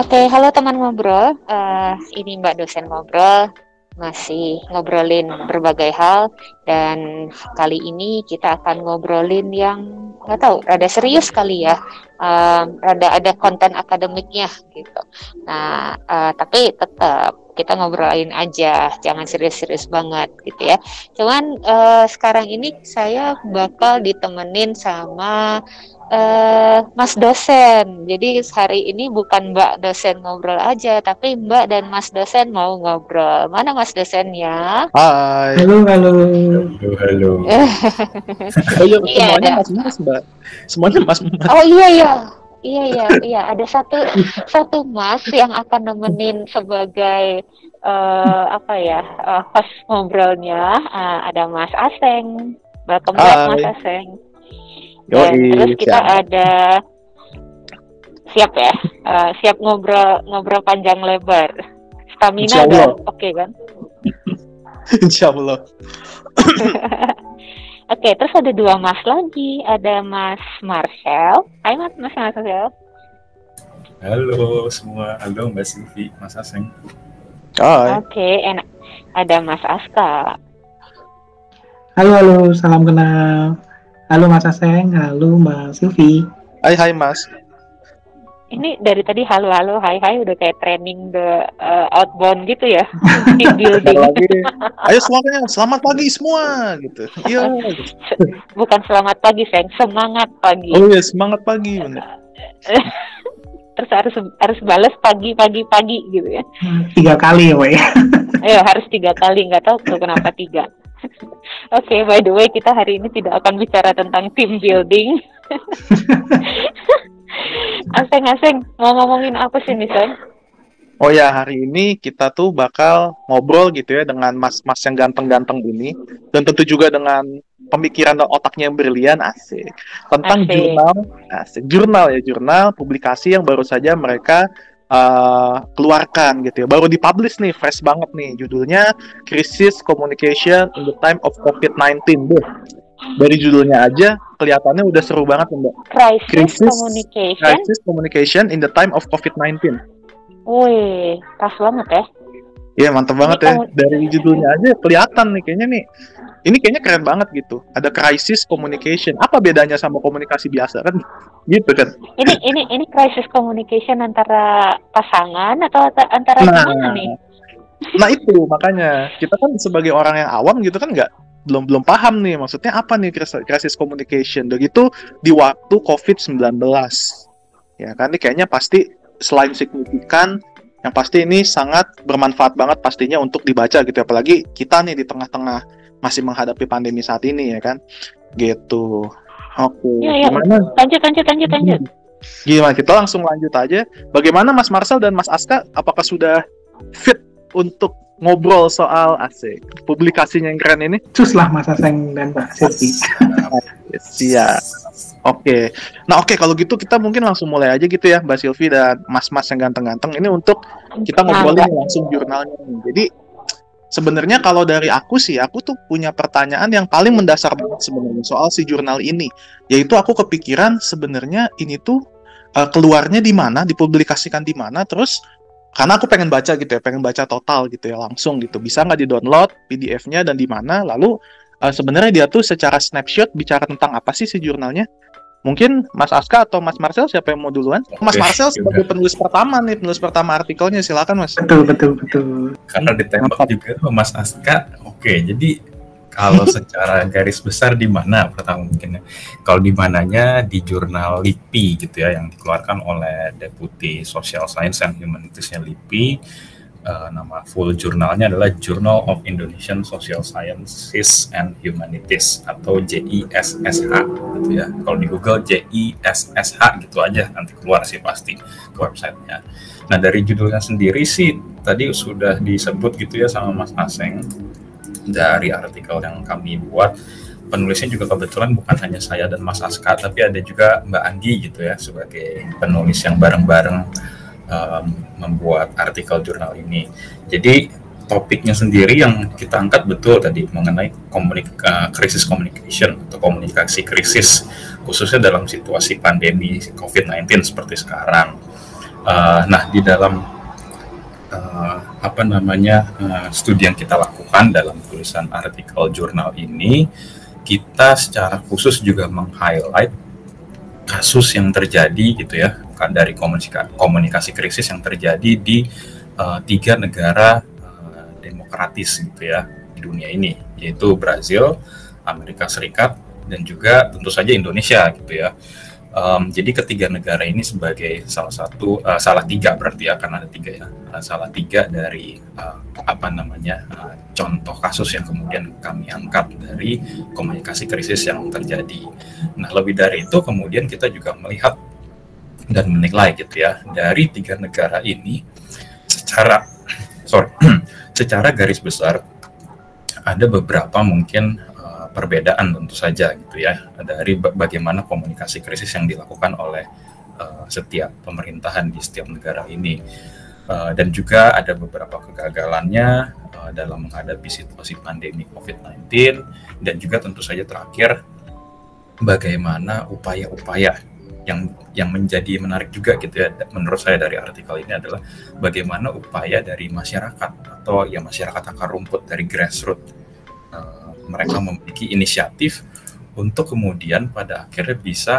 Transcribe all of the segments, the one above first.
Oke, halo teman ngobrol. Uh, ini Mbak dosen ngobrol masih ngobrolin berbagai hal dan kali ini kita akan ngobrolin yang nggak tahu rada serius kali ya um, rada ada konten akademiknya gitu nah uh, tapi tetap kita ngobrolin aja jangan serius-serius banget gitu ya cuman uh, sekarang ini saya bakal ditemenin sama uh, Mas dosen. Jadi hari ini bukan Mbak dosen ngobrol aja, tapi Mbak dan Mas dosen mau ngobrol. Mana Mas dosennya? Hai. Halo, halo. Halo, halo. oh iya, iya semuanya Mas Mas, Mbak. Semuanya Mas Mas. Oh iya iya. Iya iya iya ada satu satu Mas yang akan nemenin sebagai uh, apa ya uh, host ngobrolnya uh, ada Mas Aseng. Welcome back Mas Aseng. Dan terus kita siap. ada siap ya, uh, siap ngobrol ngobrol panjang lebar. Stamina oke okay, kan? Insya Allah. Oke, okay, terus ada dua Mas lagi. Ada Mas Marcel. Hai Mas, Mas Marcel. Halo semua. Halo Mbak Silvi, Mas Aseng. Hai. Oke, okay, enak. Ada Mas Aska. Halo, halo. Salam kenal. Halo Mas Aseng, halo Mbak Silvi. Hai hai Mas. Ini dari tadi halo halo hai hai udah kayak training the uh, outbound gitu ya. Team building. lagi. Ayo semuanya selamat pagi semua gitu. Iya. Bukan selamat pagi, Seng, semangat pagi. Oh iya, semangat pagi benar. Terus harus harus balas pagi pagi pagi gitu ya. Tiga kali ya, ya. Ayo harus tiga kali, nggak tahu tuh kenapa tiga. Oke, okay, by the way, kita hari ini tidak akan bicara tentang team building. Aseng-aseng, mau ngomongin apa sih nih, Oh ya, hari ini kita tuh bakal ngobrol gitu ya dengan mas-mas yang ganteng-ganteng ini. Dan tentu juga dengan pemikiran dan otaknya yang brilian, asik. Tentang asik. jurnal, asik. Jurnal ya, jurnal publikasi yang baru saja mereka uh, keluarkan gitu ya. Baru dipublish nih, fresh banget nih. Judulnya Crisis Communication in the Time of COVID-19. Buh. Dari judulnya aja kelihatannya udah seru banget Mbak. Crisis, crisis Communication. Crisis Communication in the Time of COVID-19. Wih, pas banget ya. Iya mantap banget ya. Dari judulnya aja kelihatan nih kayaknya nih ini kayaknya keren banget gitu. Ada crisis communication. Apa bedanya sama komunikasi biasa kan? Gitu kan? Ini ini ini crisis communication antara pasangan atau antara nah, gimana nih? Nah itu makanya kita kan sebagai orang yang awam gitu kan nggak belum belum paham nih maksudnya apa nih crisis communication. Begitu di waktu COVID-19 ya kan ini kayaknya pasti selain signifikan yang pasti ini sangat bermanfaat banget pastinya untuk dibaca gitu. Apalagi kita nih di tengah-tengah masih menghadapi pandemi saat ini ya kan? Gitu. Oke ya, ya. gimana? Lanjut lanjut lanjut lanjut. Gimana? Kita langsung lanjut aja. Bagaimana Mas Marcel dan Mas Aska apakah sudah fit untuk ngobrol soal asik. Publikasinya yang keren ini. Cus lah Mas Aseng dan Mbak Silvi siap oke. Okay. nah oke okay, kalau gitu kita mungkin langsung mulai aja gitu ya Mbak Silvi dan Mas-Mas yang ganteng-ganteng. Ini untuk kita ngobrolin langsung jurnalnya jadi sebenarnya kalau dari aku sih aku tuh punya pertanyaan yang paling mendasar banget sebenarnya soal si jurnal ini. Yaitu aku kepikiran sebenarnya ini tuh uh, keluarnya di mana dipublikasikan di mana terus karena aku pengen baca gitu ya pengen baca total gitu ya langsung gitu bisa nggak di download PDF-nya dan di mana lalu uh, sebenarnya dia tuh secara snapshot bicara tentang apa sih si jurnalnya Mungkin Mas Aska atau Mas Marcel siapa yang mau duluan? Mas Marcel sebagai penulis pertama nih, penulis pertama artikelnya silakan Mas. Betul betul betul. Karena ditembak juga Mas Aska. Oke, jadi kalau secara garis besar di mana pertama mungkin ya. Kalau di mananya di jurnal LIPI gitu ya yang dikeluarkan oleh Deputi Social Science and Humanitiesnya LIPI uh, nama full jurnalnya adalah Journal of Indonesian Social Sciences and Humanities atau JISSH gitu ya. Kalau di Google JISSH gitu aja nanti keluar sih pasti ke websitenya. Nah dari judulnya sendiri sih tadi sudah disebut gitu ya sama Mas Aseng dari artikel yang kami buat penulisnya juga kebetulan bukan hanya saya dan Mas Aska tapi ada juga Mbak Anggi gitu ya sebagai penulis yang bareng-bareng um, membuat artikel jurnal ini. Jadi topiknya sendiri yang kita angkat betul tadi mengenai komunik uh, krisis communication atau komunikasi krisis khususnya dalam situasi pandemi COVID-19 seperti sekarang. Uh, nah di dalam uh, apa namanya uh, studi yang kita lakukan dalam tulisan artikel jurnal ini kita secara khusus juga meng-highlight kasus yang terjadi gitu ya dari komunikasi, komunikasi krisis yang terjadi di uh, tiga negara uh, demokratis gitu ya di dunia ini yaitu Brazil, Amerika Serikat dan juga tentu saja Indonesia gitu ya. Um, jadi ketiga negara ini sebagai salah satu uh, salah tiga berarti ya karena ada tiga ya uh, salah tiga dari uh, apa namanya uh, contoh kasus yang kemudian kami angkat dari komunikasi krisis yang terjadi. Nah lebih dari itu kemudian kita juga melihat dan menilai gitu ya dari tiga negara ini secara sorry secara garis besar ada beberapa mungkin perbedaan tentu saja gitu ya dari bagaimana komunikasi krisis yang dilakukan oleh uh, setiap pemerintahan di setiap negara ini. Uh, dan juga ada beberapa kegagalannya uh, dalam menghadapi situasi pandemi COVID-19 dan juga tentu saja terakhir bagaimana upaya-upaya yang yang menjadi menarik juga gitu ya menurut saya dari artikel ini adalah bagaimana upaya dari masyarakat atau ya masyarakat akar rumput dari grassroots mereka memiliki inisiatif untuk kemudian pada akhirnya bisa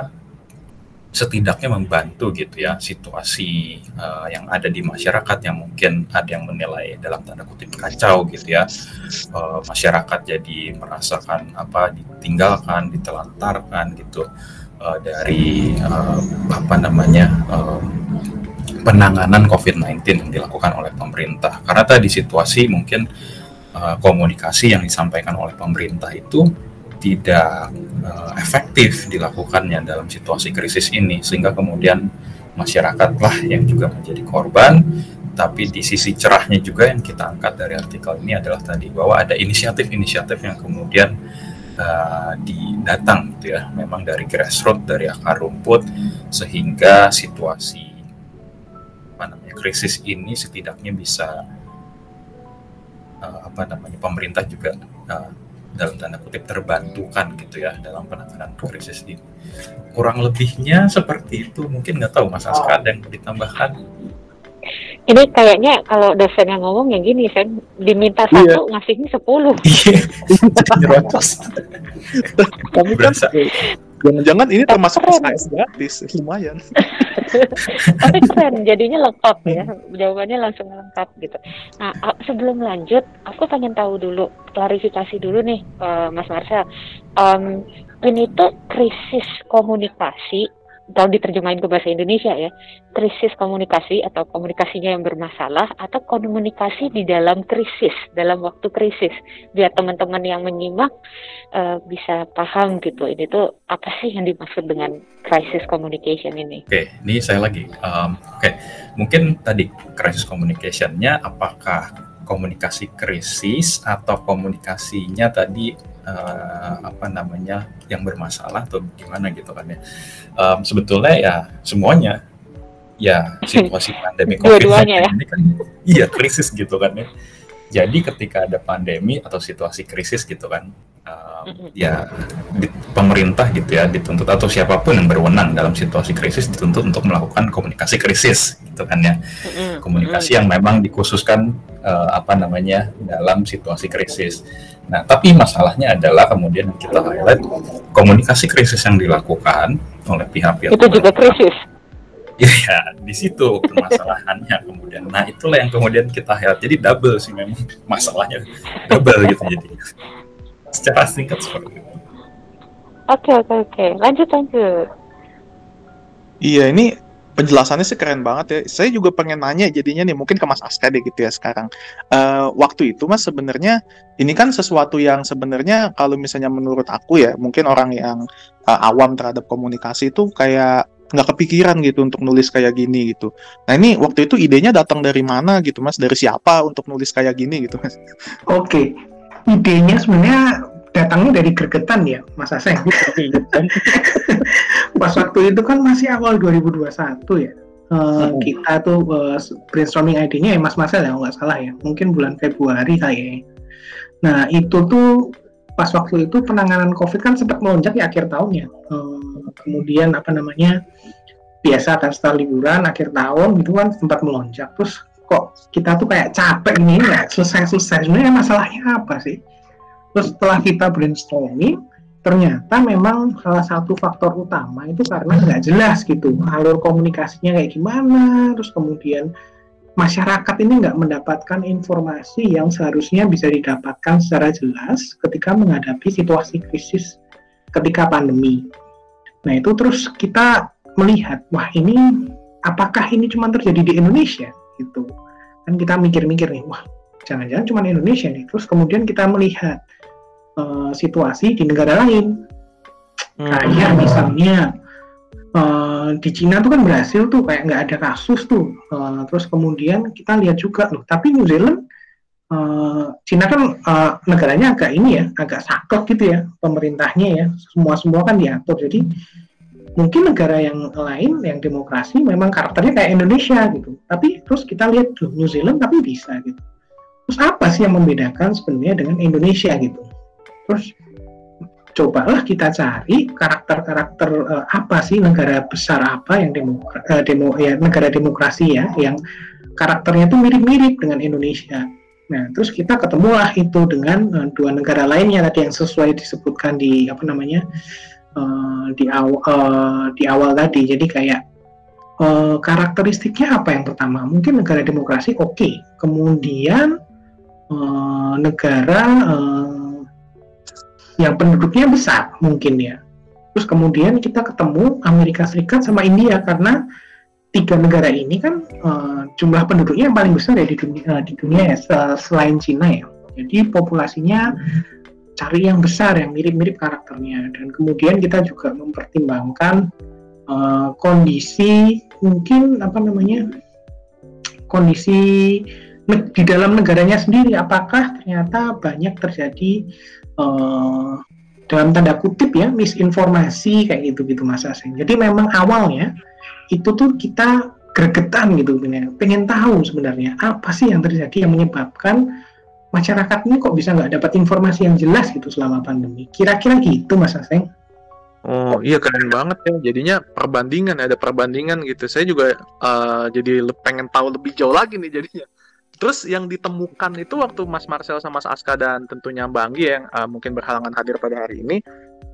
setidaknya membantu gitu ya situasi uh, yang ada di masyarakat yang mungkin ada yang menilai dalam tanda kutip kacau gitu ya. Uh, masyarakat jadi merasakan apa ditinggalkan ditelantarkan gitu uh, dari uh, apa namanya uh, penanganan COVID-19 yang dilakukan oleh pemerintah. Karena tadi situasi mungkin uh, komunikasi yang disampaikan oleh pemerintah itu tidak uh, efektif dilakukannya dalam situasi krisis ini. Sehingga kemudian masyarakatlah yang juga menjadi korban tapi di sisi cerahnya juga yang kita angkat dari artikel ini adalah tadi bahwa ada inisiatif-inisiatif yang kemudian uh, didatang gitu ya. Memang dari grassroots dari akar rumput sehingga situasi apa namanya krisis ini setidaknya bisa uh, apa namanya pemerintah juga uh, dalam tanda kutip terbantukan gitu ya dalam penanganan krisis ini. Kurang lebihnya seperti itu. Mungkin nggak tahu Mas Aska ada yang ditambahkan. Ini kayaknya kalau dosen yang ngomong yang gini, saya diminta iya. satu ngasihnya sepuluh. Iya. Tapi kan Jangan-jangan ini termasuk SKS gratis, lumayan. Tapi keren, jadinya lengkap ya. Jawabannya langsung lengkap gitu. Nah, sebelum lanjut, aku pengen tahu dulu, klarifikasi dulu nih, uh, Mas Marcel. Um, ini tuh krisis komunikasi kalau diterjemahin ke bahasa Indonesia ya, krisis komunikasi atau komunikasinya yang bermasalah atau komunikasi di dalam krisis, dalam waktu krisis. Biar teman-teman yang menyimak uh, bisa paham gitu. Ini tuh apa sih yang dimaksud dengan crisis communication ini? Oke, ini saya lagi. Um, Oke, mungkin tadi crisis communicationnya apakah komunikasi krisis atau komunikasinya tadi uh, apa namanya yang bermasalah atau gimana gitu kan ya. Um, sebetulnya ya semuanya. Ya situasi pandemi covid ya? ini kan iya krisis gitu kan ya jadi ketika ada pandemi atau situasi krisis gitu kan um, ya di, pemerintah gitu ya dituntut atau siapa pun yang berwenang dalam situasi krisis dituntut untuk melakukan komunikasi krisis gitu kan ya. Komunikasi yang memang dikhususkan uh, apa namanya dalam situasi krisis. Nah, tapi masalahnya adalah kemudian kita highlight komunikasi krisis yang dilakukan oleh pihak-pihak itu juga krisis. Iya, di situ permasalahannya kemudian. Nah, itulah yang kemudian kita highlight. Jadi double sih memang masalahnya double gitu jadi. Secara singkat seperti itu. Oke, oke, oke. Lanjut, lanjut. Iya, ini penjelasannya sih keren banget ya. Saya juga pengen nanya jadinya nih mungkin ke Mas Aska deh gitu ya sekarang. Uh, waktu itu Mas sebenarnya ini kan sesuatu yang sebenarnya kalau misalnya menurut aku ya mungkin orang yang uh, awam terhadap komunikasi itu kayak nggak kepikiran gitu untuk nulis kayak gini gitu. Nah ini waktu itu idenya datang dari mana gitu Mas? Dari siapa untuk nulis kayak gini gitu Mas? Oke, idenya sebenarnya datangnya dari gregetan ya Mas Aseng pas waktu itu kan masih awal 2021 ya uh, hmm. kita tuh uh, brainstorming ID-nya ya Mas Marcel ya nggak salah ya mungkin bulan Februari kayaknya nah itu tuh pas waktu itu penanganan COVID kan sempat melonjak ya akhir tahun ya uh, kemudian apa namanya biasa setelah liburan akhir tahun gitu kan sempat melonjak. Terus kok kita tuh kayak capek nih nggak selesai-selesai. Sebenarnya masalahnya apa sih? Terus setelah kita brainstorming ternyata memang salah satu faktor utama itu karena nggak jelas gitu alur komunikasinya kayak gimana. Terus kemudian masyarakat ini nggak mendapatkan informasi yang seharusnya bisa didapatkan secara jelas ketika menghadapi situasi krisis ketika pandemi. Nah itu terus kita melihat wah ini apakah ini cuma terjadi di Indonesia gitu kan kita mikir-mikir nih wah jangan-jangan cuma Indonesia nih terus kemudian kita melihat uh, situasi di negara lain. Hmm. Kayak misalnya uh, di Cina tuh kan berhasil tuh kayak nggak ada kasus tuh. Uh, terus kemudian kita lihat juga loh, tapi New Zealand Uh, Cina kan uh, negaranya agak ini ya, agak saklek gitu ya pemerintahnya ya, semua semua kan diatur. Jadi mungkin negara yang lain yang demokrasi memang karakternya kayak Indonesia gitu. Tapi terus kita lihat tuh New Zealand tapi bisa gitu. Terus apa sih yang membedakan sebenarnya dengan Indonesia gitu? terus cobalah kita cari karakter-karakter uh, apa sih negara besar apa yang demo, uh, demo ya negara demokrasi ya yang karakternya itu mirip-mirip dengan Indonesia. Nah, terus kita ketemulah itu dengan uh, dua negara lainnya tadi yang sesuai disebutkan di apa namanya uh, di awal uh, di awal tadi. Jadi kayak uh, karakteristiknya apa yang pertama? Mungkin negara demokrasi oke, okay. kemudian uh, negara uh, yang penduduknya besar mungkin ya. Terus kemudian kita ketemu Amerika Serikat sama India karena tiga negara ini kan uh, jumlah penduduknya yang paling besar ya di dunia, uh, di dunia ya selain Cina ya. Jadi populasinya cari yang besar yang mirip-mirip karakternya dan kemudian kita juga mempertimbangkan uh, kondisi mungkin apa namanya kondisi di dalam negaranya sendiri apakah ternyata banyak terjadi uh, dalam tanda kutip ya misinformasi kayak gitu gitu Mas Aseng. Jadi memang awalnya itu tuh kita gregetan gitu pengen tahu sebenarnya apa sih yang terjadi yang menyebabkan masyarakat ini kok bisa nggak dapat informasi yang jelas gitu selama pandemi. Kira-kira gitu Mas Aseng. Oh iya keren banget ya. Jadinya perbandingan ada perbandingan gitu. Saya juga uh, jadi pengen tahu lebih jauh lagi nih jadinya. Terus yang ditemukan itu waktu Mas Marcel sama Mas Aska dan tentunya Mbak Anggi yang uh, mungkin berhalangan hadir pada hari ini,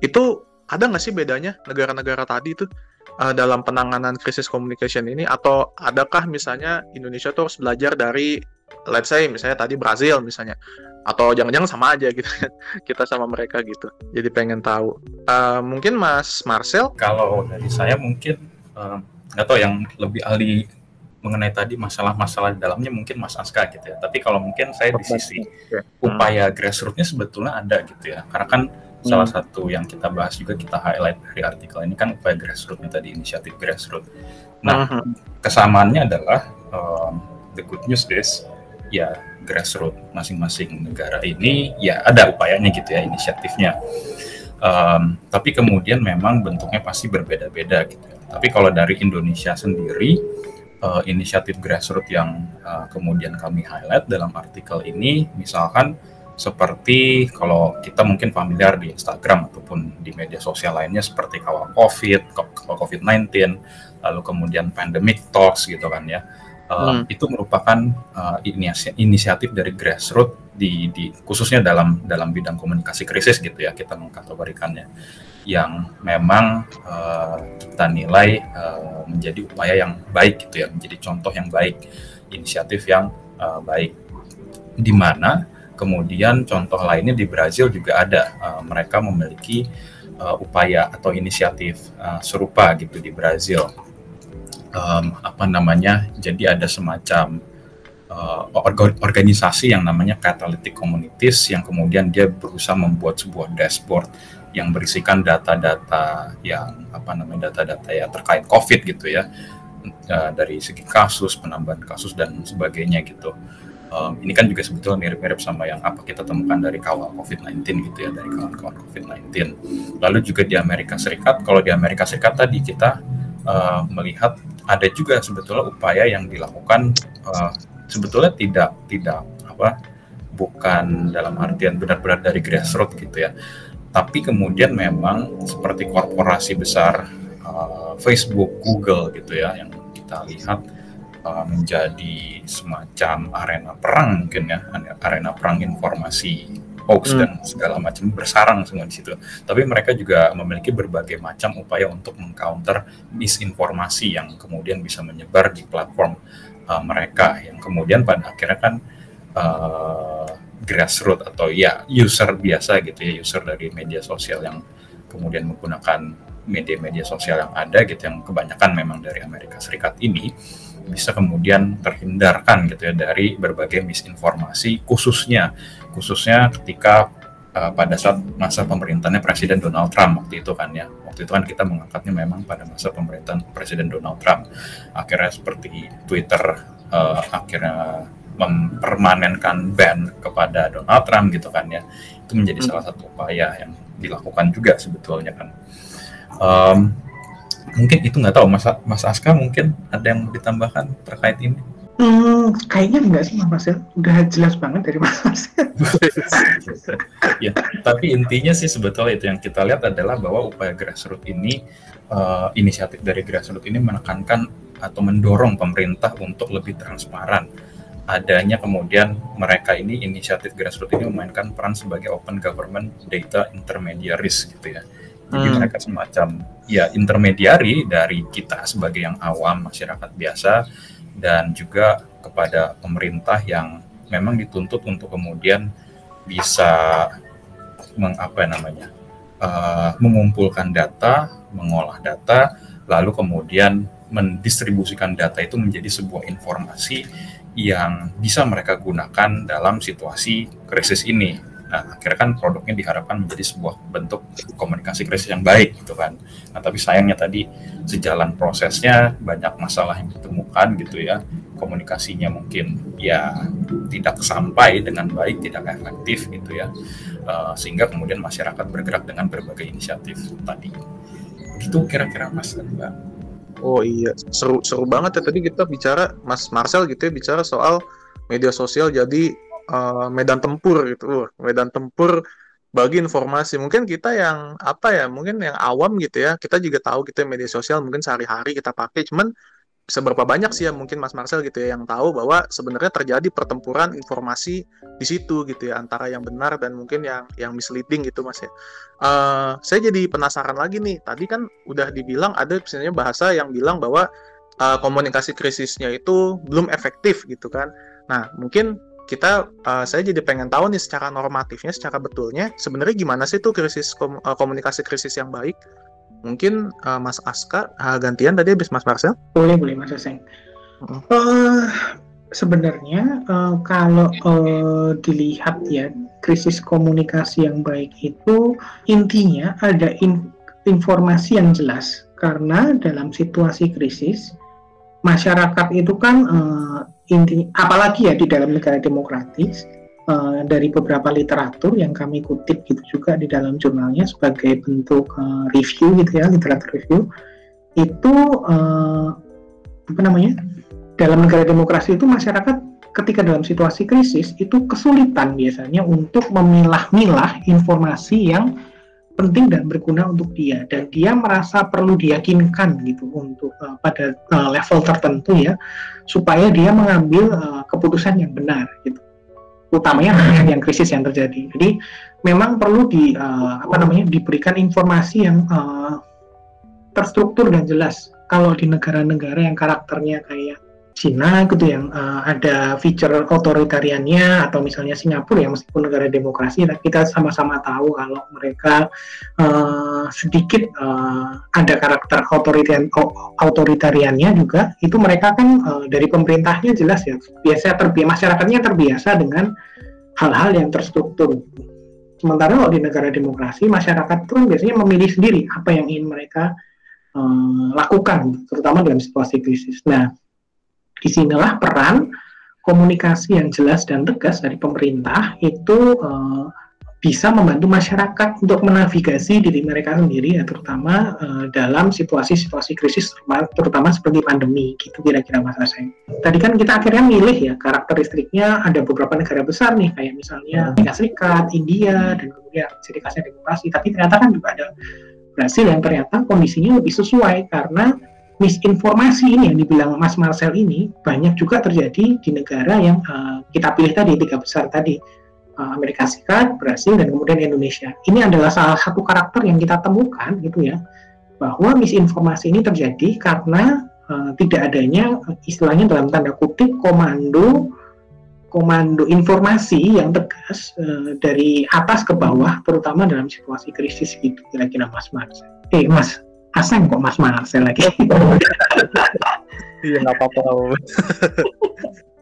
itu ada nggak sih bedanya negara-negara tadi itu uh, dalam penanganan krisis communication ini? Atau adakah misalnya Indonesia tuh harus belajar dari, let's say misalnya tadi Brazil misalnya, atau jangan-jangan sama aja gitu kan kita sama mereka gitu. Jadi pengen tahu. Uh, mungkin Mas Marcel? Kalau dari saya mungkin nggak uh, tahu yang lebih ahli mengenai tadi masalah-masalah di dalamnya mungkin Mas Aska gitu ya. Tapi kalau mungkin saya di sisi upaya grassrootsnya sebetulnya ada gitu ya. Karena kan hmm. salah satu yang kita bahas juga kita highlight dari artikel ini kan upaya grassrootsnya tadi inisiatif grassroots. Nah hmm. kesamaannya adalah um, the good news is ya grassroots masing-masing negara ini ya ada upayanya gitu ya inisiatifnya. Um, tapi kemudian memang bentuknya pasti berbeda-beda gitu. Ya. Tapi kalau dari Indonesia sendiri uh, inisiatif grassroots yang uh, kemudian kami highlight dalam artikel ini, misalkan seperti kalau kita mungkin familiar di Instagram ataupun di media sosial lainnya seperti kawal COVID, kawal COVID-19, lalu kemudian pandemic talks gitu kan ya. Uh, hmm. itu merupakan uh, inisiatif dari grassroots di, di khususnya dalam dalam bidang komunikasi krisis gitu ya kita mengkategorikannya yang memang uh, kita nilai uh, menjadi upaya yang baik gitu ya, menjadi contoh yang baik, inisiatif yang uh, baik. Di mana kemudian contoh lainnya di Brazil juga ada, uh, mereka memiliki uh, upaya atau inisiatif uh, serupa gitu di Brazil. Um, apa namanya? Jadi ada semacam uh, organisasi yang namanya Catalytic Communities yang kemudian dia berusaha membuat sebuah dashboard yang berisikan data-data yang apa namanya data-data ya terkait COVID gitu ya dari segi kasus penambahan kasus dan sebagainya gitu. Um, ini kan juga sebetulnya mirip-mirip sama yang apa kita temukan dari kawal COVID-19 gitu ya dari kawan-kawan COVID-19. Lalu juga di Amerika Serikat, kalau di Amerika Serikat tadi kita uh, melihat ada juga sebetulnya upaya yang dilakukan uh, sebetulnya tidak tidak apa bukan dalam artian benar-benar dari grassroots gitu ya tapi kemudian memang seperti korporasi besar uh, Facebook, Google gitu ya yang kita lihat uh, menjadi semacam arena perang mungkin ya arena perang informasi hoax hmm. dan segala macam bersarang semua di situ. Tapi mereka juga memiliki berbagai macam upaya untuk mengcounter misinformasi yang kemudian bisa menyebar di platform uh, mereka yang kemudian pada akhirnya kan uh, grassroots atau ya user biasa gitu ya user dari media sosial yang kemudian menggunakan media-media sosial yang ada gitu yang kebanyakan memang dari Amerika Serikat ini bisa kemudian terhindarkan gitu ya dari berbagai misinformasi khususnya khususnya ketika uh, pada saat masa pemerintahnya Presiden Donald Trump waktu itu kan ya. Waktu itu kan kita mengangkatnya memang pada masa pemerintahan Presiden Donald Trump. Akhirnya seperti Twitter uh, akhirnya mempermanenkan ban kepada Donald Trump gitu kan ya. Itu menjadi hmm. salah satu upaya yang dilakukan juga sebetulnya kan. Um, mungkin itu nggak tahu Mas Mas Aska mungkin ada yang ditambahkan terkait ini Hmm, kayaknya enggak sih Mas Marcel. Udah jelas banget dari Mas Marcel. ya, tapi intinya sih sebetulnya itu yang kita lihat adalah bahwa upaya grassroots ini, uh, inisiatif dari grassroots ini menekankan atau mendorong pemerintah untuk lebih transparan. Adanya kemudian mereka ini inisiatif grassroots ini memainkan peran sebagai open government data intermediaries gitu ya. Jadi hmm. mereka semacam ya intermediari dari kita sebagai yang awam masyarakat biasa dan juga kepada pemerintah yang memang dituntut untuk kemudian bisa mengapa namanya uh, mengumpulkan data, mengolah data, lalu kemudian mendistribusikan data itu menjadi sebuah informasi yang bisa mereka gunakan dalam situasi krisis ini Nah, akhirnya kan produknya diharapkan menjadi sebuah bentuk komunikasi krisis yang baik gitu kan. Nah, tapi sayangnya tadi sejalan prosesnya banyak masalah yang ditemukan gitu ya. Komunikasinya mungkin ya tidak sampai dengan baik, tidak efektif gitu ya. Uh, sehingga kemudian masyarakat bergerak dengan berbagai inisiatif tadi. Itu kira-kira Mas Mbak. Oh iya, seru seru banget ya tadi kita bicara Mas Marcel gitu ya bicara soal media sosial jadi uh, medan tempur gitu medan tempur bagi informasi mungkin kita yang apa ya mungkin yang awam gitu ya kita juga tahu kita gitu media sosial mungkin sehari-hari kita pakai cuman seberapa banyak sih ya mungkin Mas Marcel gitu ya yang tahu bahwa sebenarnya terjadi pertempuran informasi di situ gitu ya antara yang benar dan mungkin yang yang misleading gitu Mas ya. Uh, saya jadi penasaran lagi nih. Tadi kan udah dibilang ada misalnya bahasa yang bilang bahwa uh, komunikasi krisisnya itu belum efektif gitu kan. Nah, mungkin kita uh, saya jadi pengen tahu nih secara normatifnya, secara betulnya sebenarnya gimana sih tuh krisis kom uh, komunikasi krisis yang baik? Mungkin uh, Mas Aska uh, gantian tadi habis Mas Marcel? Boleh boleh Mas Aseng. Uh. Uh, sebenarnya uh, kalau uh, dilihat ya krisis komunikasi yang baik itu intinya ada in informasi yang jelas karena dalam situasi krisis masyarakat itu kan uh, inti apalagi ya di dalam negara demokratis uh, dari beberapa literatur yang kami kutip gitu juga di dalam jurnalnya sebagai bentuk uh, review gitu ya literatur review itu uh, apa namanya dalam negara demokrasi itu masyarakat ketika dalam situasi krisis itu kesulitan biasanya untuk memilah-milah informasi yang penting dan berguna untuk dia dan dia merasa perlu diyakinkan gitu untuk uh, pada uh, level tertentu ya supaya dia mengambil uh, keputusan yang benar gitu. Utamanya yang krisis yang terjadi. Jadi memang perlu di uh, apa namanya diberikan informasi yang uh, terstruktur dan jelas. Kalau di negara-negara yang karakternya kayak Cina gitu yang uh, ada feature otoritariannya atau misalnya Singapura yang meskipun negara demokrasi kita sama-sama tahu kalau mereka uh, sedikit uh, ada karakter otoritarian otoritariannya juga itu mereka kan uh, dari pemerintahnya jelas ya biasa terbiasa masyarakatnya terbiasa dengan hal-hal yang terstruktur sementara kalau di negara demokrasi masyarakat itu kan biasanya memilih sendiri apa yang ingin mereka lakukan terutama dalam situasi krisis. Nah di sinilah peran komunikasi yang jelas dan tegas dari pemerintah itu uh, bisa membantu masyarakat untuk menavigasi diri mereka sendiri ya terutama uh, dalam situasi-situasi krisis terutama seperti pandemi gitu kira-kira Mas Aseng. Tadi kan kita akhirnya milih ya karakteristiknya ada beberapa negara besar nih kayak misalnya Amerika Serikat, India dan kemudian ciri khasnya demokrasi tapi ternyata kan juga ada Brasil yang ternyata kondisinya lebih sesuai karena misinformasi ini yang dibilang Mas Marcel ini banyak juga terjadi di negara yang uh, kita pilih tadi tiga besar tadi uh, Amerika Serikat, Brasil dan kemudian Indonesia. Ini adalah salah satu karakter yang kita temukan gitu ya bahwa misinformasi ini terjadi karena uh, tidak adanya istilahnya dalam tanda kutip komando komando informasi yang tegas uh, dari atas ke bawah terutama dalam situasi krisis gitu kira-kira Mas Marcel. Eh Mas Aseng kok Mas Marcel lagi. iya nggak apa-apa.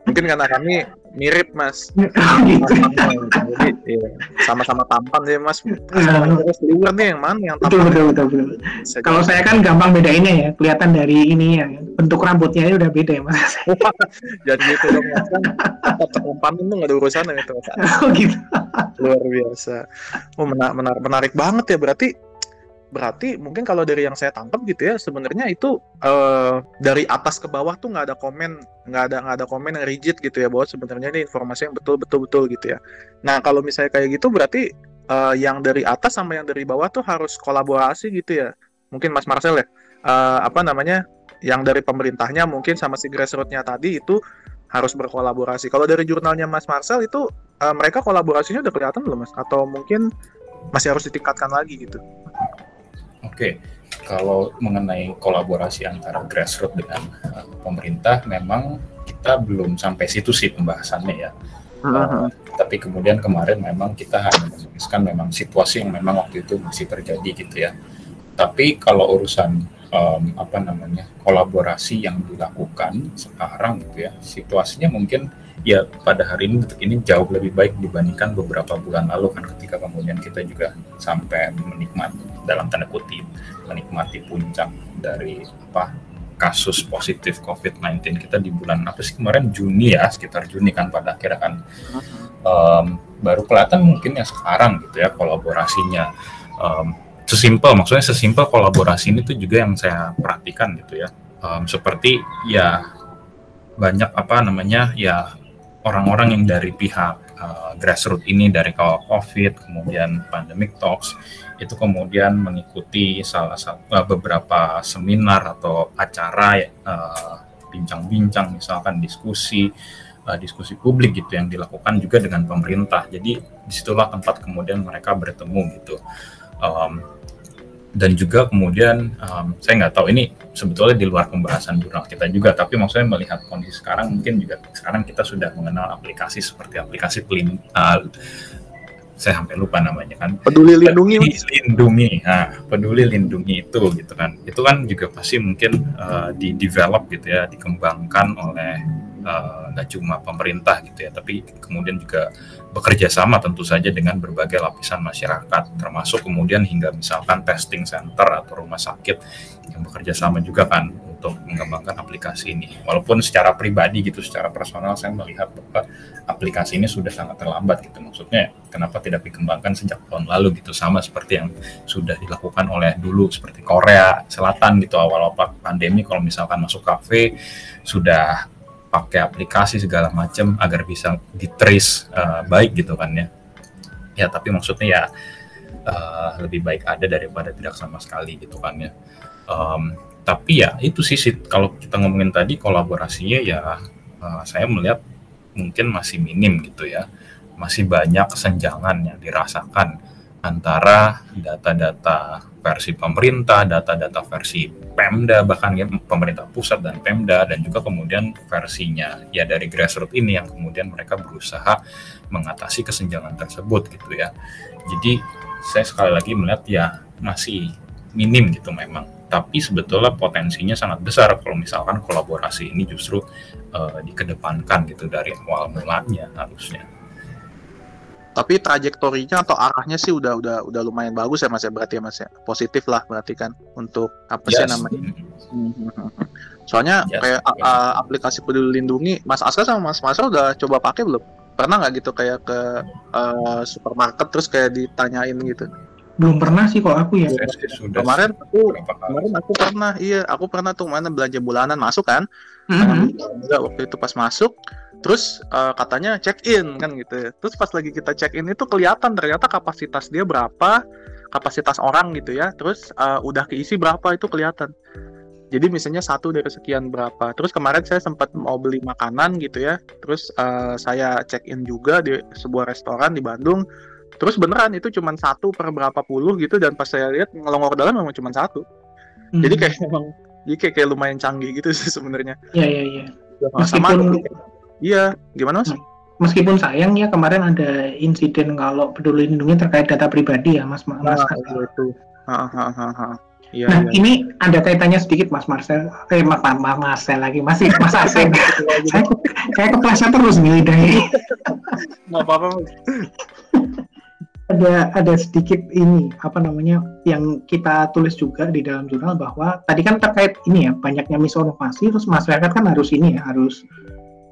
Mungkin karena kami mirip Mas. Oh, gitu. Jadi iya, sama-sama tampan ya Mas. Terus liver nih yang mana yang tampan? betul betul. betul. Kalau saya kan gampang bedainnya ya, kelihatan dari ini ya, bentuk rambutnya udah beda ya Mas. jadi gitu dong Mas kan ketampanan tuh nggak ada urusan itu oh gitu. luar biasa. Oh menarik, menarik, menarik banget ya berarti berarti mungkin kalau dari yang saya tangkap gitu ya sebenarnya itu eh, dari atas ke bawah tuh nggak ada komen nggak ada nggak ada komen yang rigid gitu ya bahwa sebenarnya ini informasi yang betul betul betul gitu ya. Nah kalau misalnya kayak gitu berarti eh, yang dari atas sama yang dari bawah tuh harus kolaborasi gitu ya. Mungkin Mas Marcel ya eh, apa namanya yang dari pemerintahnya mungkin sama si grassrootsnya tadi itu harus berkolaborasi. Kalau dari jurnalnya Mas Marcel itu eh, mereka kolaborasinya udah kelihatan belum Mas? Atau mungkin masih harus ditingkatkan lagi gitu? Oke, kalau mengenai kolaborasi antara grassroots dengan uh, pemerintah, memang kita belum sampai situ sih pembahasannya ya. Uh, tapi kemudian kemarin memang kita hanya menuliskan memang situasi yang memang waktu itu masih terjadi gitu ya. Tapi kalau urusan um, apa namanya kolaborasi yang dilakukan sekarang gitu ya, situasinya mungkin ya pada hari ini detik ini jauh lebih baik dibandingkan beberapa bulan lalu kan ketika kemudian kita juga sampai menikmati dalam tanda kutip menikmati puncak dari apa kasus positif COVID-19 kita di bulan apa sih kemarin Juni ya sekitar Juni kan pada akhirnya kan. Um, baru kelihatan mungkin ya sekarang gitu ya kolaborasinya. Um, sesimpel maksudnya sesimpel kolaborasi ini tuh juga yang saya perhatikan gitu ya. Um, seperti ya banyak apa namanya ya orang-orang yang dari pihak uh, grassroots ini dari kawal COVID kemudian pandemic talks itu kemudian mengikuti salah satu uh, beberapa seminar atau acara uh, bincang-bincang misalkan diskusi uh, diskusi publik gitu yang dilakukan juga dengan pemerintah. Jadi di situlah tempat kemudian mereka bertemu gitu. Um, dan juga kemudian um, saya nggak tahu ini sebetulnya di luar pembahasan jurnal kita juga tapi maksudnya melihat kondisi sekarang mungkin juga sekarang kita sudah mengenal aplikasi seperti aplikasi pelin uh, saya sampai lupa namanya kan. Peduli lindungi peduli lindungi nah, peduli lindungi itu gitu kan. Itu kan juga pasti mungkin uh, di develop gitu ya dikembangkan oleh nggak uh, cuma pemerintah gitu ya tapi kemudian juga bekerja sama tentu saja dengan berbagai lapisan masyarakat termasuk kemudian hingga misalkan testing center atau rumah sakit yang bekerja sama juga kan untuk mengembangkan aplikasi ini. Walaupun secara pribadi gitu secara personal saya melihat bahwa aplikasi ini sudah sangat terlambat gitu. Maksudnya kenapa tidak dikembangkan sejak tahun lalu gitu sama seperti yang sudah dilakukan oleh dulu seperti Korea Selatan gitu awal-awal pandemi kalau misalkan masuk kafe sudah pakai aplikasi segala macam agar bisa di trace uh, baik gitu kan ya. Ya tapi maksudnya ya uh, lebih baik ada daripada tidak sama sekali gitu kan ya. Um, tapi ya itu sih kalau kita ngomongin tadi kolaborasinya ya uh, saya melihat mungkin masih minim gitu ya. Masih banyak kesenjangan yang dirasakan antara data-data versi pemerintah, data-data versi Pemda, bahkan ya pemerintah pusat dan Pemda, dan juga kemudian versinya ya dari grassroots ini yang kemudian mereka berusaha mengatasi kesenjangan tersebut gitu ya. Jadi saya sekali lagi melihat ya masih minim gitu memang. Tapi sebetulnya potensinya sangat besar kalau misalkan kolaborasi ini justru uh, dikedepankan gitu dari awal mulanya harusnya tapi trajektorinya atau arahnya sih udah udah udah lumayan bagus ya mas ya. Berarti ya mas ya. Positif lah berarti kan untuk apa yes. sih namanya soalnya yes. kayak yes. Uh, aplikasi peduli lindungi mas Aska sama mas Masra udah coba pakai belum? Pernah nggak gitu kayak ke uh, supermarket terus kayak ditanyain gitu? Belum pernah sih kalau aku ya. Sudah kemarin aku kemarin aku pernah iya aku pernah tuh mana belanja bulanan masuk kan. Mm -hmm. waktu itu pas masuk terus uh, katanya check in kan gitu ya. terus pas lagi kita check in itu kelihatan ternyata kapasitas dia berapa kapasitas orang gitu ya. Terus uh, udah keisi berapa itu kelihatan. Jadi misalnya satu dari sekian berapa. Terus kemarin saya sempat mau beli makanan gitu ya. Terus uh, saya check in juga di sebuah restoran di Bandung. Terus beneran itu cuma satu per berapa puluh gitu. Dan pas saya lihat ngelongor dalam memang cuma satu. Hmm. jadi kayak memang. Jadi kayak, kayak lumayan canggih gitu sih sebenarnya. Iya iya iya. Meskipun iya gimana mas? Meskipun sayang ya kemarin ada insiden kalau peduli lindungi terkait data pribadi ya mas mas nah, itu. Ha, ha, ha, ha. Ya, nah ya. ini ada kaitannya sedikit mas Marcel. Eh mas mas, mas Marcel lagi masih mas Asen saya saya kepleset terus nih dari nggak apa-apa ada ada sedikit ini apa namanya yang kita tulis juga di dalam jurnal bahwa tadi kan terkait ini ya banyaknya misinformasi terus masyarakat kan harus ini ya harus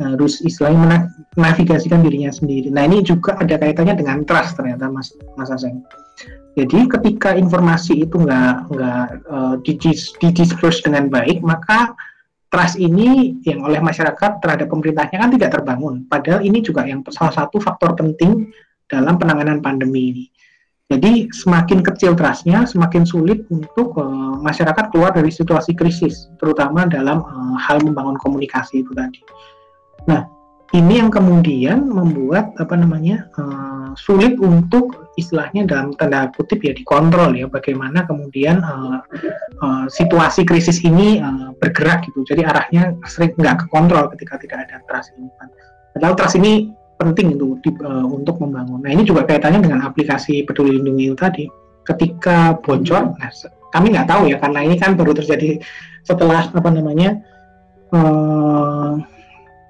harus istilahnya menavigasikan dirinya sendiri. Nah ini juga ada kaitannya dengan trust ternyata Mas Mas Aseng. Jadi ketika informasi itu nggak nggak uh, didisperse dengan baik, maka trust ini yang oleh masyarakat terhadap pemerintahnya kan tidak terbangun. Padahal ini juga yang salah satu faktor penting dalam penanganan pandemi ini. Jadi semakin kecil trustnya, semakin sulit untuk uh, masyarakat keluar dari situasi krisis, terutama dalam uh, hal membangun komunikasi itu tadi. Nah, ini yang kemudian membuat apa namanya uh, sulit untuk istilahnya dalam tanda kutip ya dikontrol ya bagaimana kemudian uh, uh, situasi krisis ini uh, bergerak gitu. Jadi arahnya sering nggak kekontrol ketika tidak ada trust ini. Padahal trust ini penting itu di, uh, untuk membangun. Nah ini juga kaitannya dengan aplikasi peduli lindungi itu tadi. Ketika bocor, nah, kami nggak tahu ya karena ini kan baru terjadi setelah apa namanya. Uh,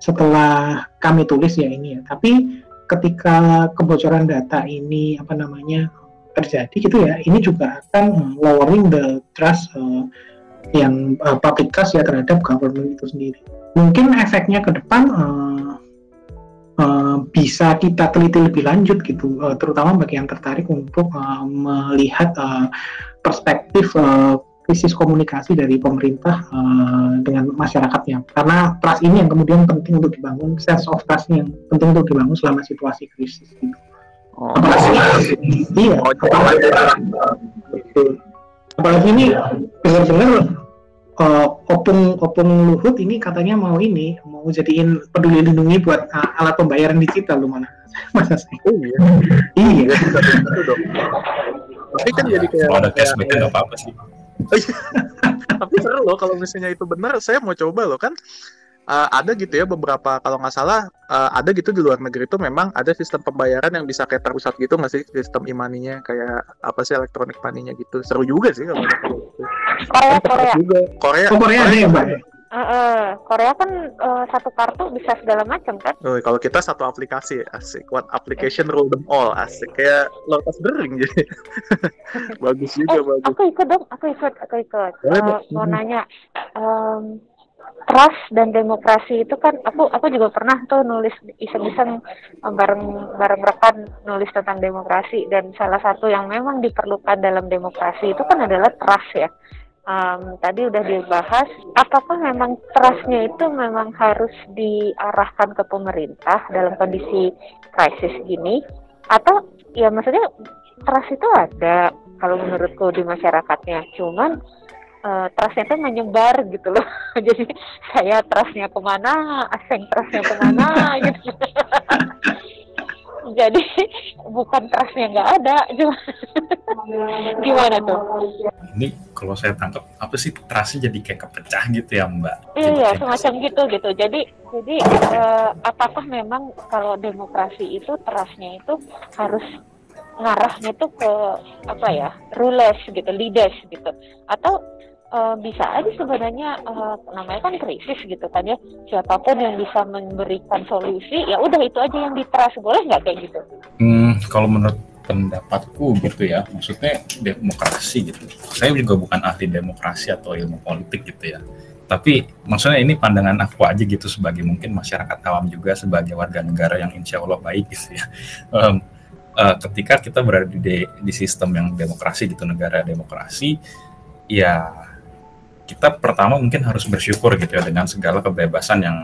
setelah kami tulis ya ini ya. Tapi ketika kebocoran data ini apa namanya terjadi gitu ya, ini juga akan lowering the trust uh, yang uh, public trust ya terhadap government itu sendiri. Mungkin efeknya ke depan uh, uh, bisa kita teliti lebih lanjut gitu, uh, terutama bagi yang tertarik untuk uh, melihat uh, perspektif uh, krisis komunikasi dari pemerintah uh, dengan masyarakatnya karena trust ini yang kemudian penting untuk dibangun sense of trust yang penting untuk dibangun selama situasi krisis gitu. Oh. Apalagi, iya. Oh, Apalagi ini benar-benar uh, opung opung Luhut ini katanya mau ini mau jadiin peduli lindungi buat uh, alat pembayaran digital lu mana masa sih? Oh iya. iya. Tapi kan jadi kayak ada cashback nggak apa-apa sih. Tapi seru loh kalau misalnya itu benar, saya mau coba loh kan. Uh, ada gitu ya beberapa kalau nggak salah uh, ada gitu di luar negeri itu memang ada sistem pembayaran yang bisa kayak terpusat gitu nggak sih sistem imaninya kayak apa sih elektronik maninya gitu. Seru juga sih kalau Korea Korea. juga. Korea. Oh, Korea ada ya mbak Uh, uh, Korea kan uh, satu kartu bisa segala macam kan? Oh, kalau kita satu aplikasi asik. One application rule them all asik. Kayak lotus bering jadi. bagus juga eh, bagus. Aku ikut dong, aku ikut, aku ikut. Uh, mau nanya, um, trust dan demokrasi itu kan aku aku juga pernah tuh nulis iseng-iseng bareng bareng rekan nulis tentang demokrasi dan salah satu yang memang diperlukan dalam demokrasi itu kan adalah trust ya um, tadi udah dibahas, apakah memang trustnya itu memang harus diarahkan ke pemerintah dalam kondisi krisis gini, atau ya maksudnya trust itu ada kalau menurutku di masyarakatnya, cuman uh, trustnya itu menyebar gitu loh, jadi saya trustnya ke mana, asing trustnya ke mana gitu. jadi bukan trustnya nggak ada cuma gimana tuh? Ini kalau saya tangkap apa sih trustnya jadi kayak kepecah gitu ya mbak? Iya semacam gitu gitu. Jadi jadi uh, apakah memang kalau demokrasi itu trustnya itu harus ngarahnya tuh ke apa ya rulers gitu leaders gitu? Atau uh, bisa aja sebenarnya uh, namanya kan krisis gitu kan ya. Siapa pun yang bisa memberikan solusi ya udah itu aja yang diterus boleh nggak kayak gitu? Hmm, kalau menurut pendapatku gitu ya maksudnya demokrasi gitu. Saya juga bukan ahli demokrasi atau ilmu politik gitu ya. Tapi maksudnya ini pandangan aku aja gitu sebagai mungkin masyarakat awam juga sebagai warga negara yang insya Allah baik gitu ya. Um, uh, ketika kita berada di, di sistem yang demokrasi gitu negara demokrasi ya kita pertama mungkin harus bersyukur gitu ya dengan segala kebebasan yang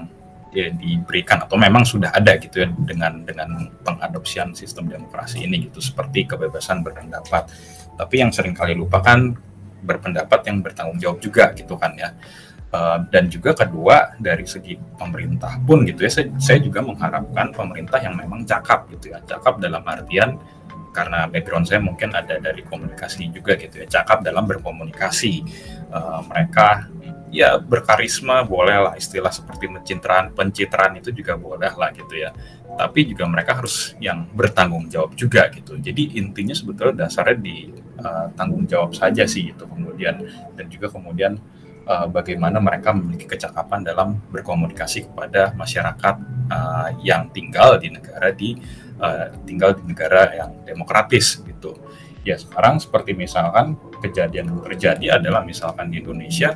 ya, diberikan atau memang sudah ada gitu ya dengan dengan pengadopsian sistem demokrasi ini gitu seperti kebebasan berpendapat, tapi yang sering kali lupakan berpendapat yang bertanggung jawab juga gitu kan ya. Uh, dan juga kedua dari segi pemerintah pun gitu ya saya, saya juga mengharapkan pemerintah yang memang cakap gitu ya cakap dalam artian karena background saya mungkin ada dari komunikasi juga gitu ya cakap dalam berkomunikasi. Uh, mereka ya berkarisma boleh lah istilah seperti pencitraan pencitraan itu juga boleh lah gitu ya. Tapi juga mereka harus yang bertanggung jawab juga gitu. Jadi intinya sebetulnya dasarnya di uh, tanggung jawab saja sih itu kemudian. Dan juga kemudian uh, bagaimana mereka memiliki kecakapan dalam berkomunikasi kepada masyarakat uh, yang tinggal di negara di uh, tinggal di negara yang demokratis gitu. Ya sekarang seperti misalkan kejadian yang terjadi adalah misalkan di Indonesia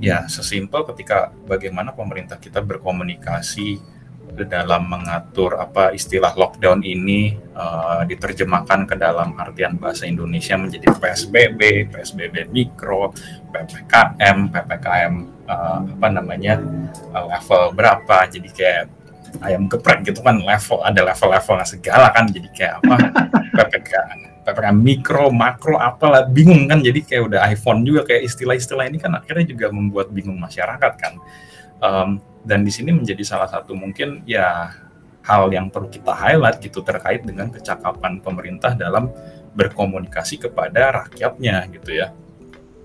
ya sesimpel ketika bagaimana pemerintah kita berkomunikasi dalam mengatur apa istilah lockdown ini uh, diterjemahkan ke dalam artian bahasa Indonesia menjadi PSBB, PSBB mikro, PPKM, PPKM uh, apa namanya uh, level berapa, jadi kayak ayam geprek gitu kan level ada level-levelnya segala kan jadi kayak apa PPKM PPKM mikro makro apalah bingung kan jadi kayak udah iPhone juga kayak istilah-istilah ini kan akhirnya juga membuat bingung masyarakat kan um, dan di sini menjadi salah satu mungkin ya hal yang perlu kita highlight gitu terkait dengan kecakapan pemerintah dalam berkomunikasi kepada rakyatnya gitu ya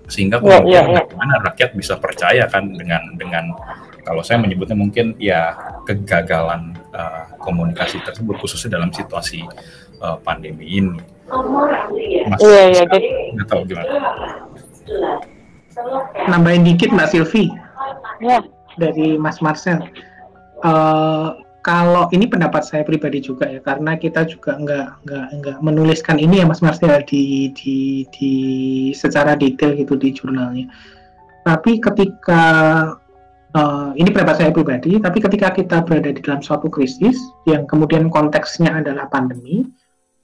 sehingga iya, kemudian yeah, yeah, yeah. bagaimana rakyat bisa percaya kan dengan dengan kalau saya menyebutnya mungkin ya kegagalan uh, komunikasi tersebut khususnya dalam situasi uh, pandemi ini. Mas, iya iya jadi nggak tahu gimana. Nambahin dikit Mbak Silvi. Ya dari Mas Marcel. Uh, kalau ini pendapat saya pribadi juga ya, karena kita juga nggak nggak nggak menuliskan ini ya Mas Marcel di di di secara detail gitu di jurnalnya. Tapi ketika uh, ini pendapat saya pribadi, tapi ketika kita berada di dalam suatu krisis yang kemudian konteksnya adalah pandemi,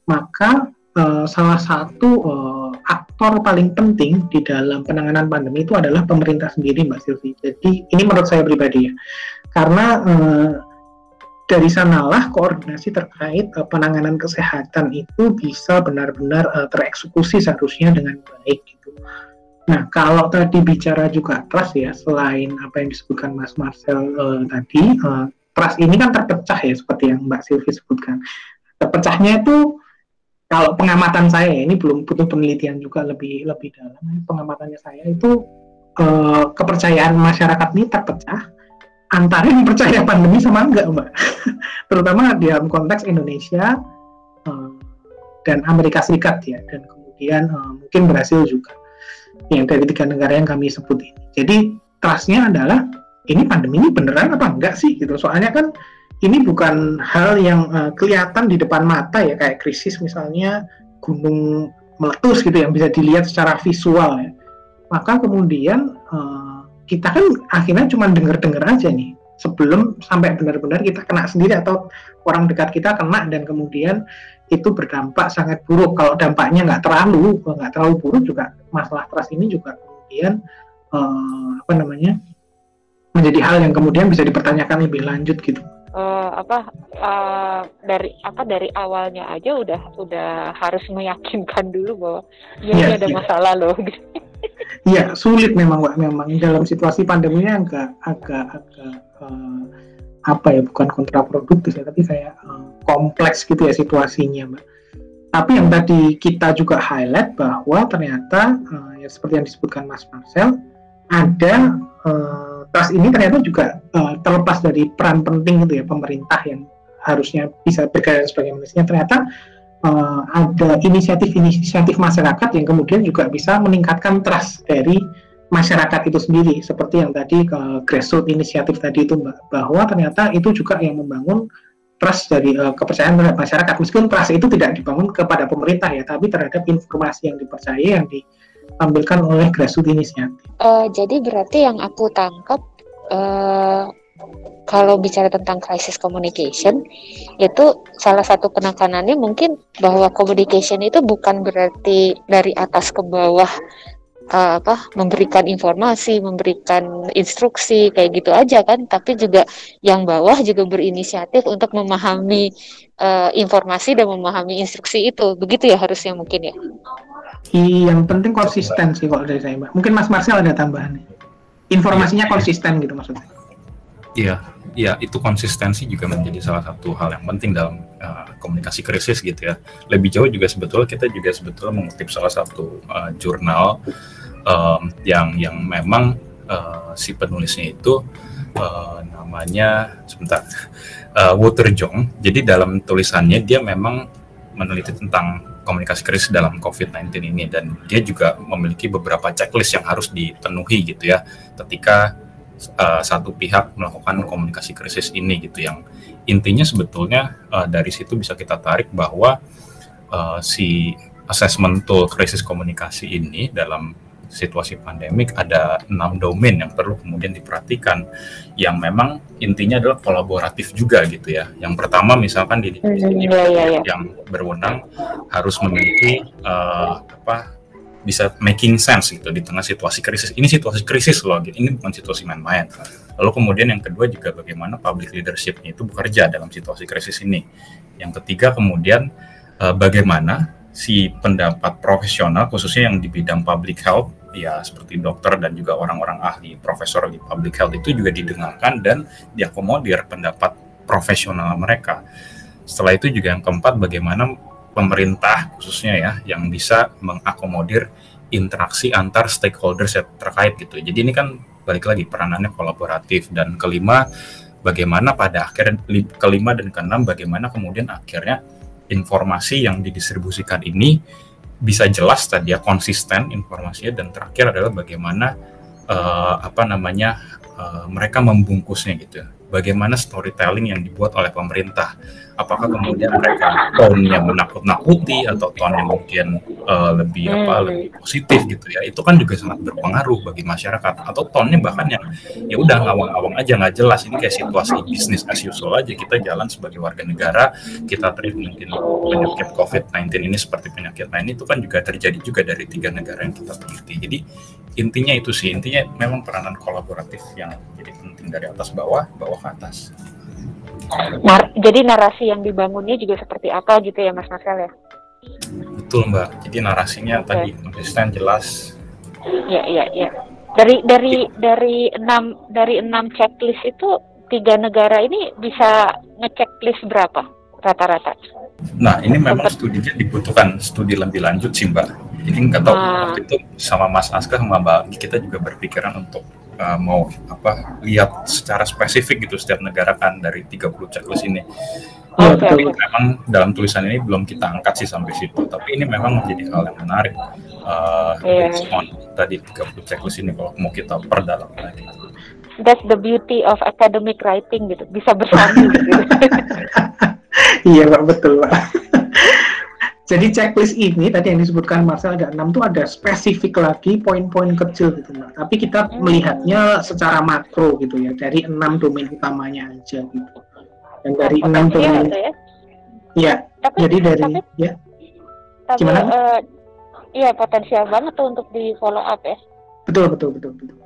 maka uh, salah satu uh, aktor paling penting di dalam penanganan pandemi itu adalah pemerintah sendiri, Mbak Silvi. Jadi ini menurut saya pribadi ya, karena uh, dari sanalah koordinasi terkait uh, penanganan kesehatan itu bisa benar-benar uh, tereksekusi seharusnya dengan baik gitu. Nah, kalau tadi bicara juga trust ya, selain apa yang disebutkan Mas Marcel uh, tadi, uh, trust ini kan terpecah ya, seperti yang Mbak Silvi sebutkan. Terpecahnya itu kalau pengamatan saya ini belum butuh penelitian juga lebih lebih dalam. Pengamatannya saya itu eh, kepercayaan masyarakat ini terpecah antara yang percaya pandemi sama enggak mbak. Terutama dalam konteks Indonesia eh, dan Amerika Serikat ya dan kemudian eh, mungkin Brasil juga yang dari tiga negara yang kami sebut ini. Jadi trustnya adalah ini pandemi ini beneran apa enggak sih? Gitu. Soalnya kan ini bukan hal yang uh, kelihatan di depan mata ya. Kayak krisis misalnya gunung meletus gitu yang bisa dilihat secara visual ya. Maka kemudian uh, kita kan akhirnya cuma dengar-dengar aja nih. Sebelum sampai benar-benar kita kena sendiri atau orang dekat kita kena dan kemudian itu berdampak sangat buruk. Kalau dampaknya nggak terlalu nggak terlalu buruk juga masalah trust ini juga kemudian uh, apa namanya menjadi hal yang kemudian bisa dipertanyakan lebih lanjut gitu uh, apa uh, dari apa dari awalnya aja udah udah harus meyakinkan dulu bahwa ya, ya ada ya. masalah loh. Iya sulit memang mbak memang dalam situasi pandeminya agak agak agak uh, apa ya bukan kontraproduktif ya tapi kayak uh, kompleks gitu ya situasinya mbak. Tapi yang tadi kita juga highlight bahwa ternyata uh, ya seperti yang disebutkan Mas Marcel ada uh, trust ini ternyata juga uh, terlepas dari peran penting itu ya pemerintah yang harusnya bisa bergerak sebagai manusia ternyata uh, ada inisiatif-inisiatif masyarakat yang kemudian juga bisa meningkatkan trust dari masyarakat itu sendiri seperti yang tadi ke uh, grassroots inisiatif tadi itu bahwa ternyata itu juga yang membangun trust dari uh, kepercayaan terhadap masyarakat meskipun trust itu tidak dibangun kepada pemerintah ya tapi terhadap informasi yang dipercaya yang di ditampilkan oleh grassroots inisiatif. Uh, jadi berarti yang aku tangkap uh, kalau bicara tentang crisis communication itu salah satu penekanannya mungkin bahwa communication itu bukan berarti dari atas ke bawah uh, apa memberikan informasi, memberikan instruksi kayak gitu aja kan, tapi juga yang bawah juga berinisiatif untuk memahami uh, informasi dan memahami instruksi itu. Begitu ya harusnya mungkin ya. Yang penting konsisten sih kalau dari saya, Mbak. Mungkin Mas Marcel ada tambahan. Informasinya konsisten gitu maksudnya. Iya, ya itu konsistensi juga menjadi salah satu hal yang penting dalam uh, komunikasi krisis gitu ya. Lebih jauh juga sebetulnya kita juga sebetulnya mengutip salah satu uh, jurnal um, yang yang memang uh, si penulisnya itu uh, namanya sebentar uh, Walter Jong. Jadi dalam tulisannya dia memang meneliti tentang komunikasi krisis dalam COVID-19 ini dan dia juga memiliki beberapa checklist yang harus dipenuhi gitu ya ketika uh, satu pihak melakukan komunikasi krisis ini gitu yang intinya sebetulnya uh, dari situ bisa kita tarik bahwa uh, si assessment tool krisis komunikasi ini dalam situasi pandemik ada enam domain yang perlu kemudian diperhatikan yang memang intinya adalah kolaboratif juga gitu ya. Yang pertama misalkan di ini yeah, yeah, yeah. yang berwenang harus memiliki uh, apa bisa making sense gitu di tengah situasi krisis. Ini situasi krisis loh, gitu. ini bukan situasi main-main. Lalu kemudian yang kedua juga bagaimana public leadership itu bekerja dalam situasi krisis ini. Yang ketiga kemudian uh, bagaimana si pendapat profesional khususnya yang di bidang public health ya seperti dokter dan juga orang-orang ahli profesor di public health itu juga didengarkan dan diakomodir pendapat profesional mereka. Setelah itu juga yang keempat bagaimana pemerintah khususnya ya yang bisa mengakomodir interaksi antar stakeholders yang terkait gitu. Jadi ini kan balik lagi peranannya kolaboratif dan kelima bagaimana pada akhir kelima dan keenam bagaimana kemudian akhirnya informasi yang didistribusikan ini bisa jelas tadi ya konsisten informasinya dan terakhir adalah bagaimana uh, apa namanya uh, mereka membungkusnya gitu bagaimana storytelling yang dibuat oleh pemerintah. Apakah kemudian mereka tone-nya menakut-nakuti atau tone-nya mungkin uh, lebih hmm. apa lebih positif gitu ya. Itu kan juga sangat berpengaruh bagi masyarakat atau tone-nya bahkan yang ya udah ngawang-ngawang aja nggak jelas. Ini kayak situasi bisnis as usual aja kita jalan sebagai warga negara, kita treat mungkin penyakit COVID-19 ini seperti penyakit lain itu kan juga terjadi juga dari tiga negara yang kita teliti. Jadi intinya itu sih, intinya memang peranan kolaboratif yang jadi penting dari atas bawah, bawah ke atas. Nar jadi narasi yang dibangunnya juga seperti apa gitu ya Mas Marcel ya? Betul Mbak. Jadi narasinya okay. tadi konsisten jelas. Iya iya iya. Dari dari dari enam dari enam checklist itu tiga negara ini bisa ngechecklist berapa rata-rata? Nah ini memang studinya dibutuhkan studi lebih lanjut sih Mbak. Ini nggak tahu ah. waktu itu sama Mas Aska sama Mbak kita juga berpikiran untuk uh, mau apa lihat secara spesifik gitu setiap negara kan dari 30 checklist ini. Oh, tapi memang dalam tulisan ini belum kita angkat sih sampai situ. Tapi ini memang menjadi hal yang menarik. Uh, yeah. on tadi 30 checklist ini kalau mau kita perdalam lagi. That's the beauty of academic writing gitu. Bisa bersambung gitu. iya, Pak, betul, Pak. Jadi checklist ini tadi yang disebutkan Marcel ada enam tuh ada spesifik lagi poin-poin kecil gitu mbak. Tapi kita hmm. melihatnya secara makro gitu ya dari enam domain utamanya aja gitu. Dan dari enam domain, ya? ya tapi, jadi dari tapi, ya. Tapi, gimana? Uh, iya potensial banget tuh untuk di follow up ya. Betul betul betul betul.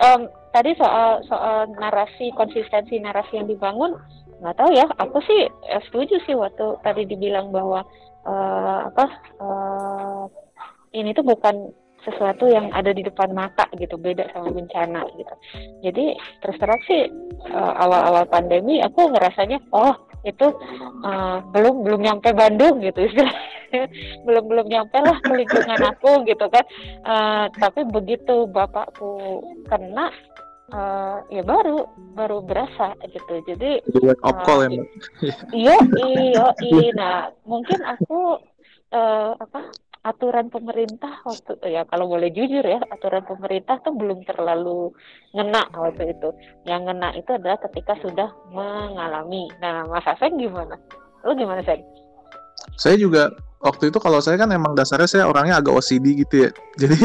Um, tadi soal soal narasi konsistensi narasi yang dibangun nggak tahu ya aku sih eh, setuju sih waktu tadi dibilang bahwa uh, apa uh, ini tuh bukan sesuatu yang ada di depan mata gitu beda sama bencana gitu. Jadi terus terang sih uh, awal-awal pandemi aku ngerasanya oh itu uh, belum belum nyampe Bandung gitu belum belum nyampe lah ke lingkungan aku gitu kan. Uh, tapi begitu bapakku kena uh, ya baru baru berasa gitu. Jadi wake up uh, call ya iya iya iya. Nah mungkin aku uh, apa aturan pemerintah waktu ya kalau boleh jujur ya aturan pemerintah tuh belum terlalu ngena waktu itu. Yang ngena itu adalah ketika sudah mengalami. Nah Mas Aseng gimana? Lu gimana Seng? saya juga waktu itu kalau saya kan emang dasarnya saya orangnya agak OCD gitu ya. Jadi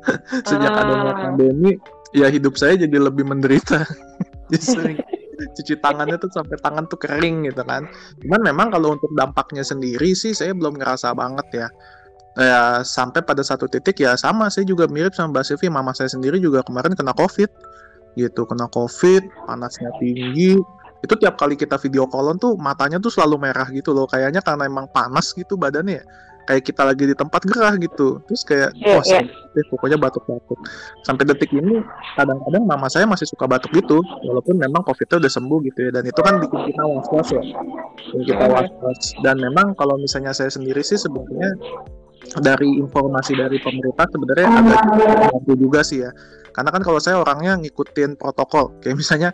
sejak uh, adanya pandemi ya hidup saya jadi lebih menderita. Jadi sering cuci tangannya tuh sampai tangan tuh kering gitu kan. Cuman memang kalau untuk dampaknya sendiri sih saya belum ngerasa banget ya. Ya sampai pada satu titik ya sama saya juga mirip sama Mbak Silvi mama saya sendiri juga kemarin kena covid gitu kena covid panasnya tinggi. Itu tiap kali kita video call tuh matanya tuh selalu merah gitu loh. Kayaknya karena emang panas gitu badannya ya kayak kita lagi di tempat gerah gitu. Terus kayak yeah, oh yeah. pokoknya batuk-batuk. Sampai detik ini kadang-kadang mama saya masih suka batuk gitu walaupun memang covidnya udah sembuh gitu ya. Dan itu kan bikin kita was-was ya. Bikin kita was-was. Dan memang kalau misalnya saya sendiri sih sebenarnya dari informasi dari pemerintah sebenarnya agak membantu juga sih ya karena kan kalau saya orangnya ngikutin protokol. Kayak misalnya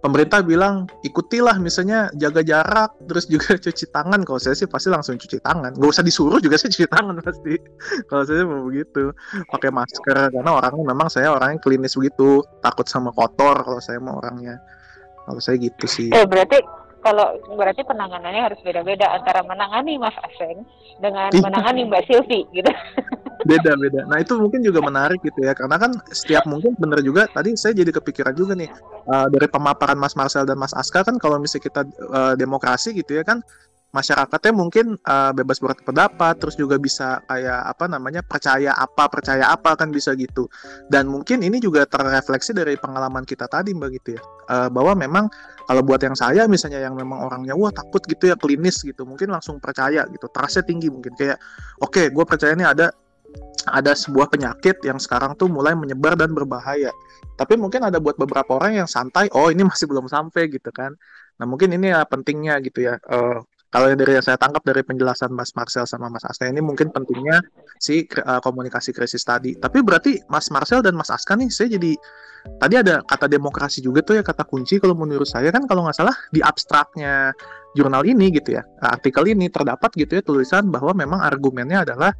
pemerintah bilang ikutilah misalnya jaga jarak terus juga cuci tangan. Kalau saya sih pasti langsung cuci tangan. Nggak usah disuruh juga saya cuci tangan pasti. Kalau saya mau begitu. Pakai masker karena orangnya memang saya orangnya klinis begitu. Takut sama kotor kalau saya mau orangnya. Kalau saya gitu sih. Eh berarti kalau berarti penanganannya harus beda-beda antara menangani Mas Aseng dengan iya. menangani Mbak Silvi gitu beda beda. Nah itu mungkin juga menarik gitu ya karena kan setiap mungkin bener juga tadi saya jadi kepikiran juga nih uh, dari pemaparan Mas Marcel dan Mas Aska kan kalau misalnya kita uh, demokrasi gitu ya kan masyarakatnya mungkin uh, bebas berpendapat terus juga bisa kayak apa namanya percaya apa percaya apa kan bisa gitu. Dan mungkin ini juga terrefleksi dari pengalaman kita tadi mbak gitu ya. Uh, bahwa memang kalau buat yang saya misalnya yang memang orangnya wah takut gitu ya klinis gitu mungkin langsung percaya gitu trustnya tinggi mungkin. Kayak oke okay, gue percaya ini ada ada sebuah penyakit yang sekarang tuh mulai menyebar dan berbahaya. Tapi mungkin ada buat beberapa orang yang santai, oh ini masih belum sampai gitu kan. Nah mungkin ini ya pentingnya gitu ya. Uh, kalau yang dari yang saya tangkap dari penjelasan Mas Marcel sama Mas Aska ini mungkin pentingnya si uh, komunikasi krisis tadi. Tapi berarti Mas Marcel dan Mas Aska nih saya jadi tadi ada kata demokrasi juga tuh ya kata kunci kalau menurut saya kan kalau nggak salah di abstraknya jurnal ini gitu ya artikel ini terdapat gitu ya tulisan bahwa memang argumennya adalah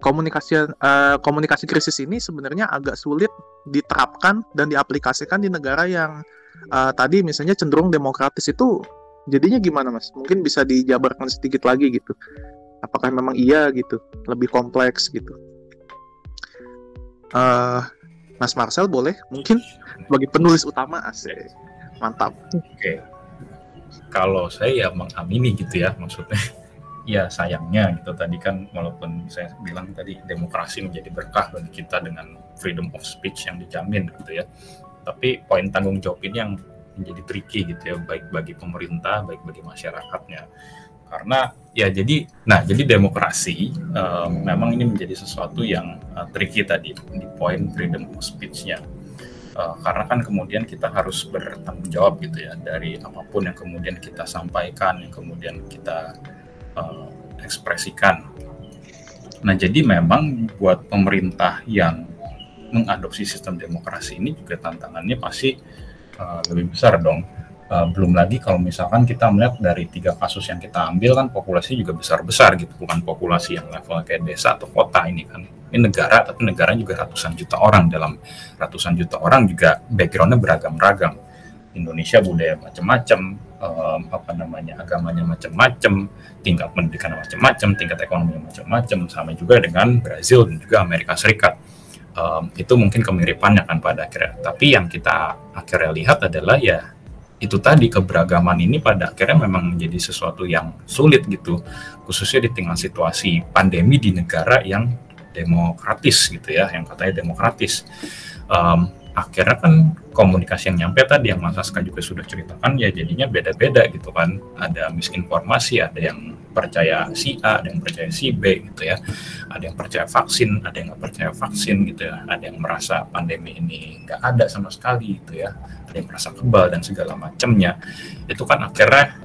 komunikasi uh, komunikasi krisis ini sebenarnya agak sulit diterapkan dan diaplikasikan di negara yang uh, tadi misalnya cenderung demokratis itu jadinya gimana mas? Mungkin bisa dijabarkan sedikit lagi gitu. Apakah memang iya gitu, lebih kompleks gitu? Uh, mas Marcel boleh mungkin bagi penulis utama asik mantap. Oke, okay. kalau saya ya mengamini gitu ya maksudnya ya sayangnya gitu. Tadi kan walaupun saya bilang tadi demokrasi menjadi berkah bagi kita dengan freedom of speech yang dijamin gitu ya. Tapi poin tanggung jawab ini yang menjadi tricky gitu ya baik bagi pemerintah baik bagi masyarakatnya. Karena ya jadi nah jadi demokrasi um, memang ini menjadi sesuatu yang uh, tricky tadi di poin freedom of speech-nya. Uh, karena kan kemudian kita harus bertanggung jawab gitu ya dari apa pun yang kemudian kita sampaikan yang kemudian kita uh, ekspresikan. Nah, jadi memang buat pemerintah yang mengadopsi sistem demokrasi ini juga tantangannya pasti uh, lebih besar dong. Uh, belum lagi kalau misalkan kita melihat dari tiga kasus yang kita ambil kan populasi juga besar-besar gitu, bukan populasi yang level kayak desa atau kota ini kan. Ini negara, tapi negara juga ratusan juta orang dalam ratusan juta orang juga backgroundnya beragam-ragam. Indonesia budaya macam-macam, um, apa namanya agamanya macam-macam, tingkat pendidikan macam-macam, tingkat ekonomi macam-macam, sama juga dengan Brazil dan juga Amerika Serikat. Um, itu mungkin kemiripannya kan pada akhirnya. Tapi yang kita akhirnya lihat adalah ya itu tadi keberagaman ini pada akhirnya memang menjadi sesuatu yang sulit gitu, khususnya di tengah situasi pandemi di negara yang demokratis gitu ya, yang katanya demokratis. Um, akhirnya kan komunikasi yang nyampe tadi yang Mas Aska juga sudah ceritakan ya jadinya beda-beda gitu kan. Ada misinformasi ada yang percaya si A ada yang percaya si B gitu ya. Ada yang percaya vaksin ada yang nggak percaya vaksin gitu ya. Ada yang merasa pandemi ini nggak ada sama sekali gitu ya. Ada yang merasa kebal dan segala macamnya itu kan akhirnya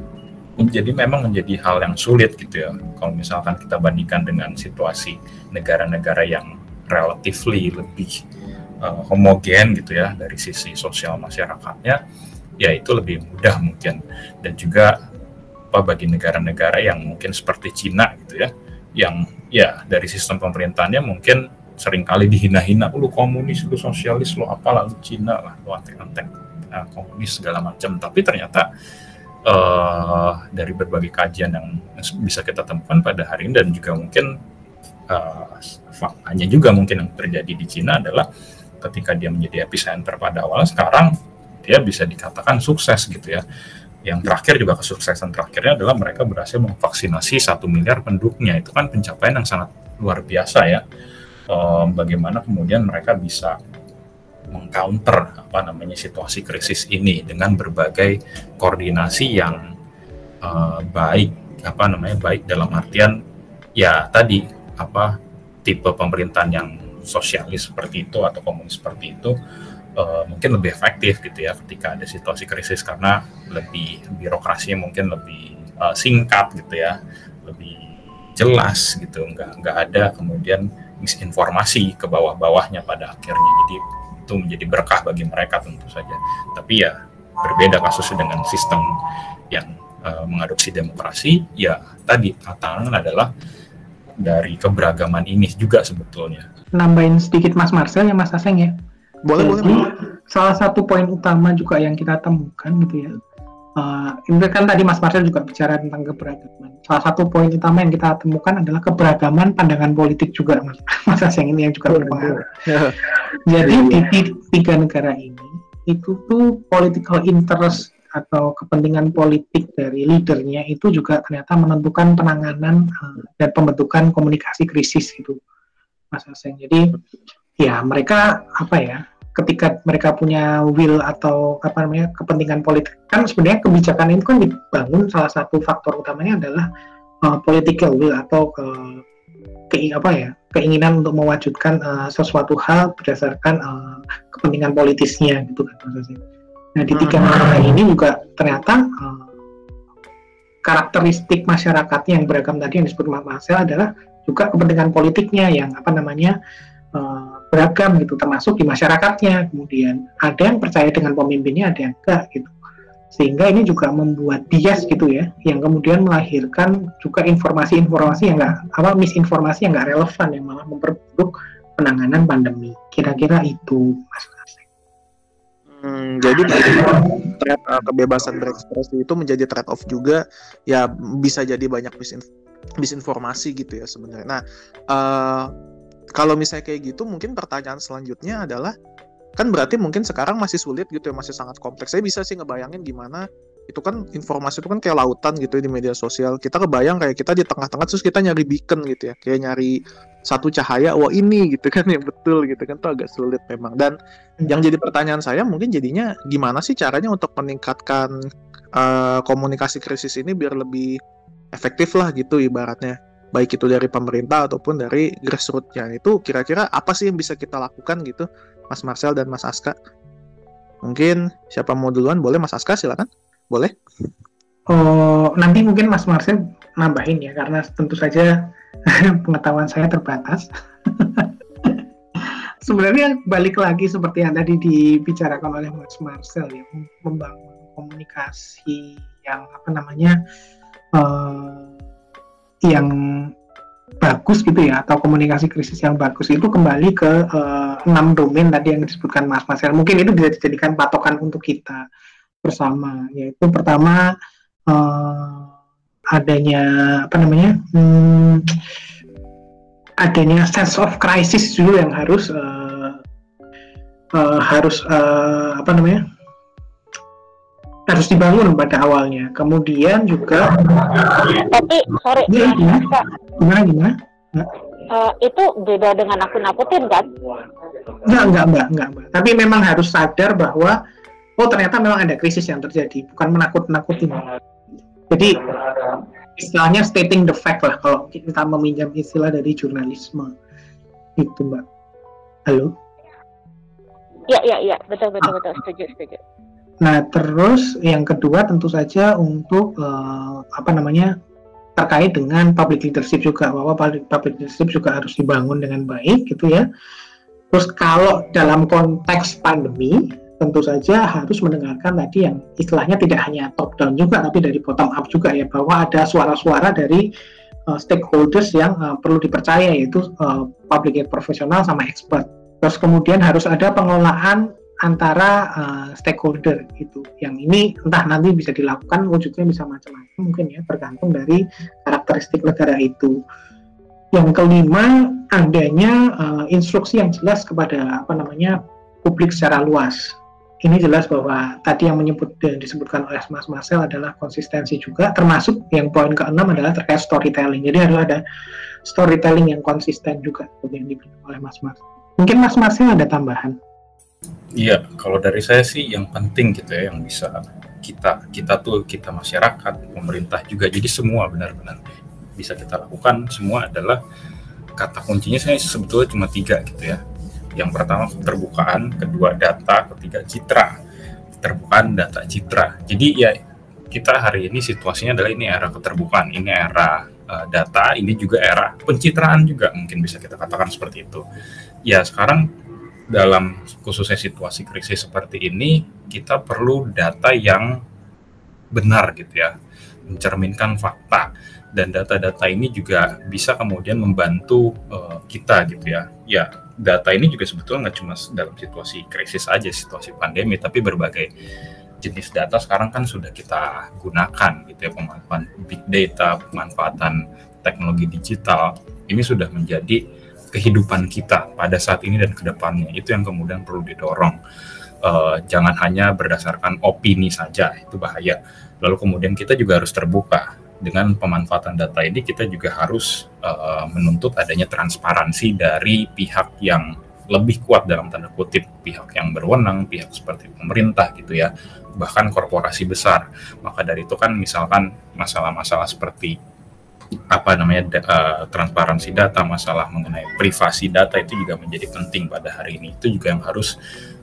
jadi memang menjadi hal yang sulit gitu ya. Kalau misalkan kita bandingkan dengan situasi negara-negara yang relatively lebih uh, homogen gitu ya dari sisi sosial masyarakatnya ya itu lebih mudah mungkin. Dan juga apa bagi negara-negara yang mungkin seperti Cina gitu ya yang ya dari sistem pemerintahannya mungkin sering kali dihina-hina lu komunis lu sosialis lu apalah lu Cina lah lu antek-antek uh, komunis segala macam. Tapi ternyata uh, dari berbagai kajian yang bisa kita temukan pada hari ini dan juga mungkin uh, faktanya juga mungkin yang terjadi di Cina adalah ketika dia menjadi epicenter pada awal sekarang dia bisa dikatakan sukses gitu ya yang terakhir juga kesuksesan terakhirnya adalah mereka berhasil memvaksinasi satu miliar penduduknya itu kan pencapaian yang sangat luar biasa ya. Um, bagaimana kemudian mereka bisa mengcounter apa namanya situasi krisis ini dengan berbagai koordinasi yang uh, baik apa namanya baik dalam artian ya tadi apa tipe pemerintahan yang sosialis seperti itu atau komunis seperti itu uh, mungkin lebih efektif gitu ya ketika ada situasi krisis karena lebih birokrasinya mungkin lebih uh, singkat gitu ya lebih jelas gitu nggak nggak ada kemudian misinformasi ke bawah-bawahnya pada akhirnya. Jadi itu menjadi berkah bagi mereka tentu saja. Tapi ya berbeda kasusnya dengan sistem yang uh, mengadopsi demokrasi ya tadi tantangan adalah dari keberagaman ini juga sebetulnya nambahin sedikit Mas Marcel ya Mas Aseng ya boleh Jadi, boleh salah satu poin utama juga yang kita temukan gitu ya Uh, ini kan tadi Mas Marcel juga bicara tentang keberagaman. Salah satu poin utama yang kita temukan adalah keberagaman pandangan politik juga, Mas. Mas yang ini yang juga berpengaruh. Jadi di tiga negara ini itu tuh political interest atau kepentingan politik dari leadernya itu juga ternyata menentukan penanganan uh, dan pembentukan komunikasi krisis itu, Mas Aseng. Jadi ya mereka apa ya ketika mereka punya will atau apa namanya kepentingan politik kan sebenarnya kebijakan itu kan dibangun salah satu faktor utamanya adalah uh, political will atau uh, ke, apa ya keinginan untuk mewujudkan uh, sesuatu hal berdasarkan uh, kepentingan politisnya gitu kan maksudnya. Nah di tiga hmm. negara ini juga ternyata uh, karakteristik masyarakatnya yang beragam tadi yang disebut Mas Marcel adalah juga kepentingan politiknya yang apa namanya uh, beragam gitu termasuk di masyarakatnya. Kemudian ada yang percaya dengan pemimpinnya ada yang enggak gitu. Sehingga ini juga membuat bias gitu ya yang kemudian melahirkan juga informasi-informasi yang enggak apa misinformasi yang enggak relevan yang malah memperburuk penanganan pandemi. Kira-kira itu mas Hmm, jadi trade, uh, kebebasan berekspresi itu menjadi trade off juga ya bisa jadi banyak misin misinformasi gitu ya sebenarnya. Nah, uh, kalau misalnya kayak gitu mungkin pertanyaan selanjutnya adalah kan berarti mungkin sekarang masih sulit gitu ya masih sangat kompleks saya bisa sih ngebayangin gimana itu kan informasi itu kan kayak lautan gitu ya di media sosial. Kita kebayang kayak kita di tengah-tengah terus kita nyari beacon gitu ya. Kayak nyari satu cahaya wah ini gitu kan yang betul gitu kan. Itu agak sulit memang. Dan yang jadi pertanyaan saya mungkin jadinya gimana sih caranya untuk meningkatkan uh, komunikasi krisis ini biar lebih efektif lah gitu ibaratnya. Baik itu dari pemerintah ataupun dari grassrootsnya. Itu kira-kira apa sih yang bisa kita lakukan gitu? Mas Marcel dan Mas Aska. Mungkin siapa mau duluan? Boleh Mas Aska silakan boleh? Oh nanti mungkin Mas Marcel nambahin ya karena tentu saja pengetahuan saya terbatas. Sebenarnya balik lagi seperti yang tadi dibicarakan oleh Mas Marcel ya membangun komunikasi yang apa namanya uh, yang bagus gitu ya atau komunikasi krisis yang bagus itu kembali ke uh, enam domain tadi yang disebutkan Mas Mas mungkin itu bisa dijadikan patokan untuk kita bersama yaitu pertama uh, adanya apa namanya hmm, adanya sense of crisis dulu yang harus uh, uh, harus uh, apa namanya harus dibangun pada awalnya. Kemudian juga tapi sorry ya, gimana gimana, gimana? Uh, itu beda dengan nakut-nakutin kan? Enggak, enggak, enggak, enggak, enggak. Tapi memang harus sadar bahwa oh ternyata memang ada krisis yang terjadi, bukan menakut-nakutin. Jadi istilahnya stating the fact lah kalau kita meminjam istilah dari jurnalisme itu mbak. Halo? Ya, ya, ya, betul, betul, betul, setuju, setuju. Nah, terus yang kedua tentu saja untuk uh, apa namanya terkait dengan public leadership juga bahwa public leadership juga harus dibangun dengan baik gitu ya. Terus kalau dalam konteks pandemi tentu saja harus mendengarkan tadi yang istilahnya tidak hanya top down juga tapi dari bottom up juga ya bahwa ada suara-suara dari uh, stakeholders yang uh, perlu dipercaya yaitu uh, public profesional sama expert. Terus kemudian harus ada pengelolaan antara uh, stakeholder itu yang ini entah nanti bisa dilakukan wujudnya bisa macam-macam mungkin ya tergantung dari karakteristik negara itu. Yang kelima adanya uh, instruksi yang jelas kepada apa namanya publik secara luas ini jelas bahwa tadi yang menyebut dan disebutkan oleh Mas Marcel adalah konsistensi juga, termasuk yang poin keenam adalah terkait storytelling. Jadi harus ada storytelling yang konsisten juga yang diberikan oleh Mas Marcel. Mungkin Mas Marcel ada tambahan? Iya, kalau dari saya sih yang penting gitu ya, yang bisa kita kita tuh kita masyarakat, pemerintah juga, jadi semua benar-benar bisa kita lakukan semua adalah kata kuncinya saya sebetulnya cuma tiga gitu ya yang pertama keterbukaan, kedua data, ketiga citra. Keterbukaan, data, citra. Jadi ya kita hari ini situasinya adalah ini era keterbukaan, ini era uh, data, ini juga era pencitraan juga mungkin bisa kita katakan seperti itu. Ya sekarang dalam khususnya situasi krisis seperti ini kita perlu data yang benar gitu ya, mencerminkan fakta dan data-data ini juga bisa kemudian membantu uh, kita gitu ya. Ya data ini juga sebetulnya nggak cuma dalam situasi krisis aja, situasi pandemi, tapi berbagai jenis data sekarang kan sudah kita gunakan gitu ya pemanfaatan big data, pemanfaatan teknologi digital ini sudah menjadi kehidupan kita pada saat ini dan ke depannya itu yang kemudian perlu didorong. Uh, jangan hanya berdasarkan opini saja itu bahaya. Lalu kemudian kita juga harus terbuka dengan pemanfaatan data ini kita juga harus uh, menuntut adanya transparansi dari pihak yang lebih kuat dalam tanda kutip pihak yang berwenang, pihak seperti pemerintah gitu ya, bahkan korporasi besar. Maka dari itu kan misalkan masalah-masalah seperti apa namanya uh, transparansi data, masalah mengenai privasi data itu juga menjadi penting pada hari ini. Itu juga yang harus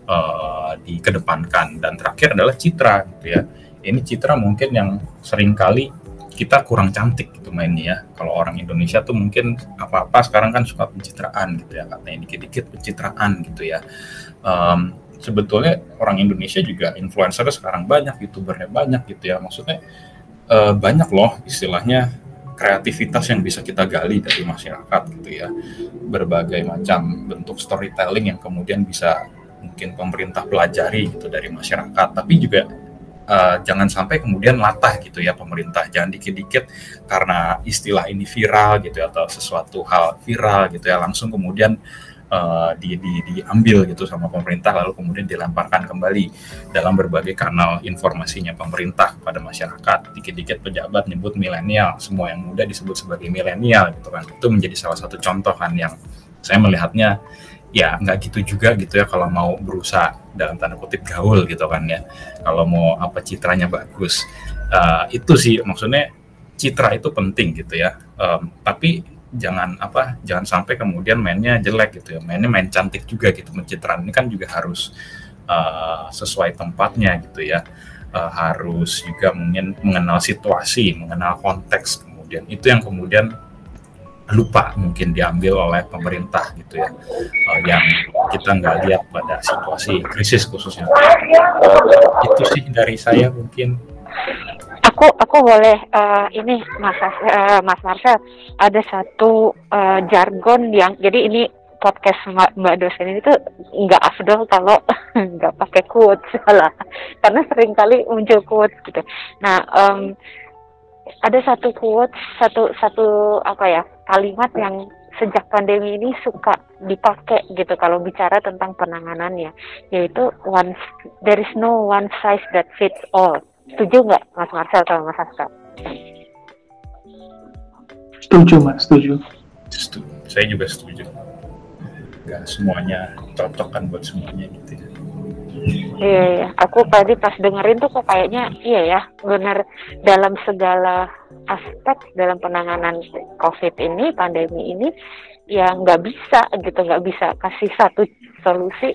uh, dikedepankan. Dan terakhir adalah citra gitu ya. Ini citra mungkin yang sering kali kita kurang cantik gitu mainnya ya. Kalau orang Indonesia tuh mungkin apa-apa sekarang kan suka pencitraan gitu ya, katanya dikit-dikit pencitraan gitu ya. Um, sebetulnya orang Indonesia juga influencer sekarang banyak, youtubernya banyak gitu ya. Maksudnya uh, banyak loh istilahnya kreativitas yang bisa kita gali dari masyarakat gitu ya. Berbagai macam bentuk storytelling yang kemudian bisa mungkin pemerintah pelajari gitu dari masyarakat, tapi juga uh, jangan sampai kemudian latah gitu ya pemerintah. Jangan dikit-dikit karena istilah ini viral gitu ya, atau sesuatu hal viral gitu ya langsung kemudian uh, di, di, diambil gitu sama pemerintah lalu kemudian dilemparkan kembali dalam berbagai kanal informasinya pemerintah kepada masyarakat. Dikit-dikit pejabat nyebut milenial semua yang muda disebut sebagai milenial gitu kan. Itu menjadi salah satu contoh kan yang saya melihatnya ya nggak gitu juga gitu ya kalau mau berusaha dalam tanda kutip gaul gitu kan ya. Kalau mau apa citranya bagus. Uh, itu sih maksudnya citra itu penting gitu ya. Um, tapi jangan apa jangan sampai kemudian mainnya jelek gitu ya. Mainnya main cantik juga gitu mencitraan ini kan juga harus uh, sesuai tempatnya gitu ya. Uh, harus juga mungkin mengenal situasi mengenal konteks kemudian. Itu yang kemudian lupa mungkin diambil oleh pemerintah gitu ya. Uh, yang kita nggak lihat pada situasi krisis khususnya. Itu sih dari saya mungkin. Aku aku boleh uh, ini mas uh, mas Marcel. Ada satu uh, jargon yang jadi ini podcast mbak, mbak dosen ini tuh nggak afdol kalau nggak pakai quotes salah. Karena sering kali muncul quotes gitu. Nah um, ada satu quotes satu satu apa ya kalimat yang sejak pandemi ini suka dipakai gitu kalau bicara tentang penanganannya yaitu one there is no one size that fits all setuju nggak Mas Marcel sama Mas Haska? Setuju Mas, setuju. Setuju. Saya juga setuju. Gak semuanya cocok kan buat semuanya gitu ya. Iya, iya, aku tadi pas dengerin tuh kok kayaknya iya ya, benar dalam segala aspek dalam penanganan COVID ini, pandemi ini, ya nggak bisa gitu, nggak bisa kasih satu solusi,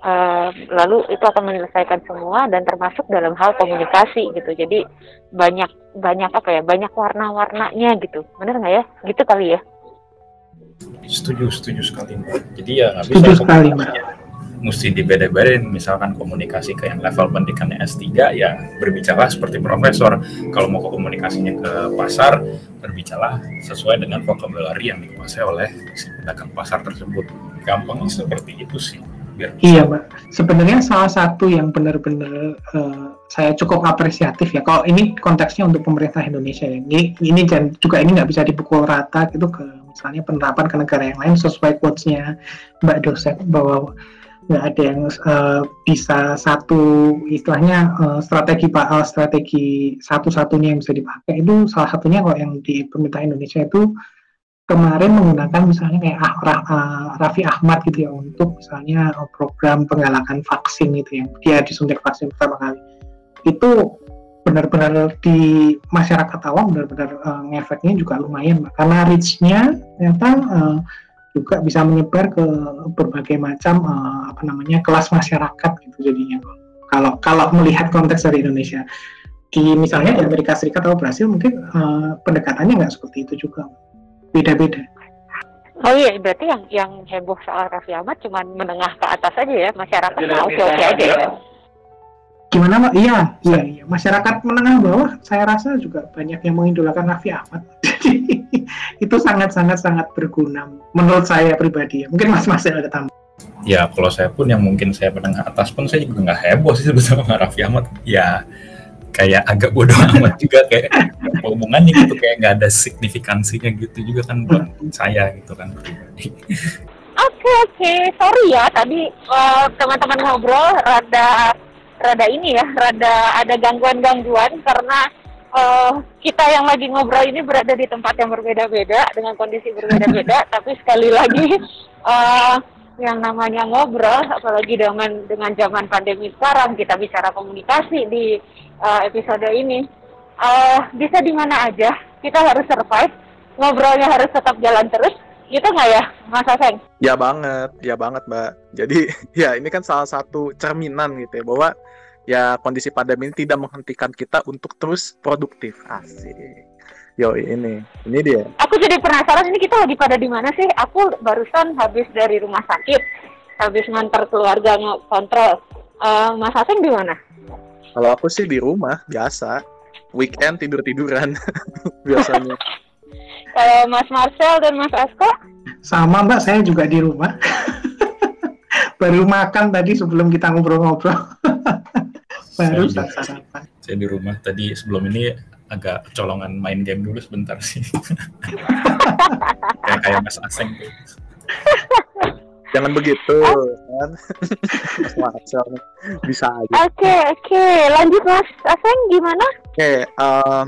uh, lalu itu akan menyelesaikan semua dan termasuk dalam hal komunikasi gitu. Jadi banyak banyak apa ya, banyak warna-warnanya gitu, benar nggak ya? Gitu kali ya? Setuju, setuju sekali mbak. Jadi ya nggak bisa sekali mbak mesti dibeda-bedain. Misalkan komunikasi ke yang level pendidikannya S3 ya berbicara seperti profesor. Kalau mau komunikasinya ke pasar berbicara sesuai dengan vocabulary yang dikuasai oleh si pedagang pasar tersebut. Gampangnya seperti itu sih biar iya mbak. Sebenarnya salah satu yang benar-benar uh, saya cukup apresiatif ya. Kalau ini konteksnya untuk pemerintah Indonesia ya. Ini ini dan juga ini nggak bisa dipukul rata gitu ke misalnya penerapan ke negara yang lain sesuai quotesnya mbak dosen bahwa nggak ada yang uh, bisa satu istilahnya uh, strategi pak uh, strategi satu-satunya yang bisa dipakai itu salah satunya kok yang di pemerintah Indonesia itu kemarin menggunakan misalnya kayak ah, uh, Raffi Ahmad gitu ya untuk misalnya program penggalakan vaksin itu yang dia disuntik vaksin pertama kali. Itu benar-benar di masyarakat awam benar-benar uh, ngefeknya juga lumayan karena reach-nya ternyata uh, juga bisa menyebar ke berbagai macam uh, apa namanya kelas masyarakat gitu jadinya kalau kalau melihat konteks dari Indonesia di misalnya di Amerika Serikat atau Brasil mungkin uh, pendekatannya nggak seperti itu juga beda-beda. Oh iya, berarti yang yang heboh soal Raffi Ahmad cuma menengah ke atas aja ya, masyarakat oke oke aja ya. Gimana Pak? Iya, iya, iya. Masyarakat menengah bawah saya rasa juga banyak yang mengidolakan Raffi Ahmad. Jadi itu sangat-sangat sangat berguna menurut saya pribadi ya. Mungkin Mas Mas ada tambah. Ya, kalau saya pun yang mungkin saya menengah atas pun saya juga nggak heboh sih sebetulnya Raffi Ahmad. Ya, kayak agak bodoh amat juga kayak hubungannya gitu kayak nggak ada signifikansinya gitu juga kan buat saya gitu kan Oke okay, oke, okay. sorry ya tadi uh, teman-teman ngobrol rada rada ini ya, rada ada gangguan-gangguan karena uh, kita yang lagi ngobrol ini berada di tempat yang berbeda-beda dengan kondisi berbeda-beda, tapi sekali lagi uh, yang namanya ngobrol, apalagi dengan dengan zaman pandemi sekarang kita bicara komunikasi di uh, episode ini uh, bisa di mana aja kita harus survive ngobrolnya harus tetap jalan terus gitu nggak ya Mas Aseng? Ya banget, ya banget Mbak. Jadi ya ini kan salah satu cerminan gitu ya bahwa ya kondisi pandemi ini tidak menghentikan kita untuk terus produktif. Asik. Yo ini, ini dia. Aku jadi penasaran ini kita lagi pada di mana sih? Aku barusan habis dari rumah sakit, habis ngantar keluarga kontrol. Uh, Mas Aseng di mana? Kalau aku sih di rumah biasa, weekend tidur tiduran biasanya. Kalau Mas Marcel dan Mas Asko? Sama Mbak, saya juga di rumah. Baru makan tadi sebelum kita ngobrol-ngobrol. Baru sarapan. Saya di rumah. Tadi sebelum ini agak colongan main game dulu sebentar sih. kayak kayak Mas Aseng. Tuh jangan begitu kan? Bisa aja. Oke okay, oke. Okay. lanjut mas Aseng gimana? Oke okay, uh,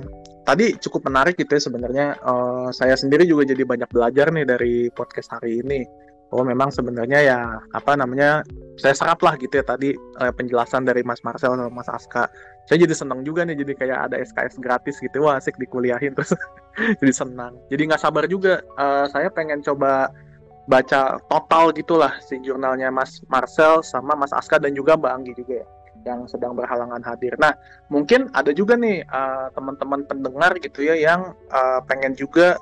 tadi cukup menarik gitu ya sebenarnya. Uh, saya sendiri juga jadi banyak belajar nih dari podcast hari ini oh memang sebenarnya ya apa namanya saya serap lah gitu ya tadi uh, penjelasan dari Mas Marcel sama Mas Aska. Saya jadi senang juga nih jadi kayak ada SKS gratis gitu. Wah asik dikuliahin terus. Jadi senang. Jadi nggak sabar juga. Uh, saya pengen coba baca total gitulah si jurnalnya Mas Marcel sama Mas Aska dan juga Mbak Anggi juga ya yang sedang berhalangan hadir. Nah, mungkin ada juga nih uh, teman-teman pendengar gitu ya yang uh, pengen juga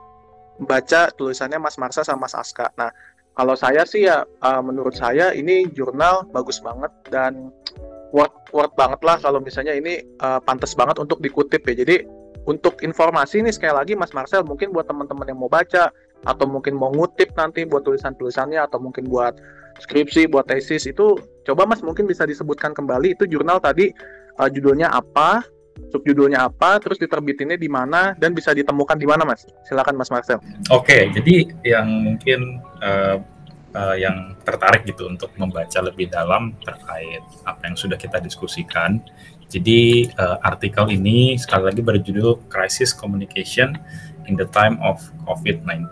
baca tulisannya Mas Marcel sama Mas Aska. Nah, kalau saya sih ya uh, menurut saya ini jurnal bagus banget dan worth worth banget lah kalau misalnya ini uh, pantas banget untuk dikutip ya. Jadi untuk informasi ini sekali lagi Mas Marcel mungkin buat teman-teman yang mau baca atau mungkin mau ngutip nanti buat tulisan-tulisannya atau mungkin buat skripsi, buat tesis itu coba Mas mungkin bisa disebutkan kembali itu jurnal tadi uh, judulnya apa, subjudulnya apa, terus diterbitinnya di mana dan bisa ditemukan di mana Mas? Silakan Mas Marcel. Oke, jadi yang mungkin uh, uh, yang tertarik gitu untuk membaca lebih dalam terkait apa yang sudah kita diskusikan. Jadi uh, artikel ini sekali lagi berjudul Crisis Communication in the time of COVID-19.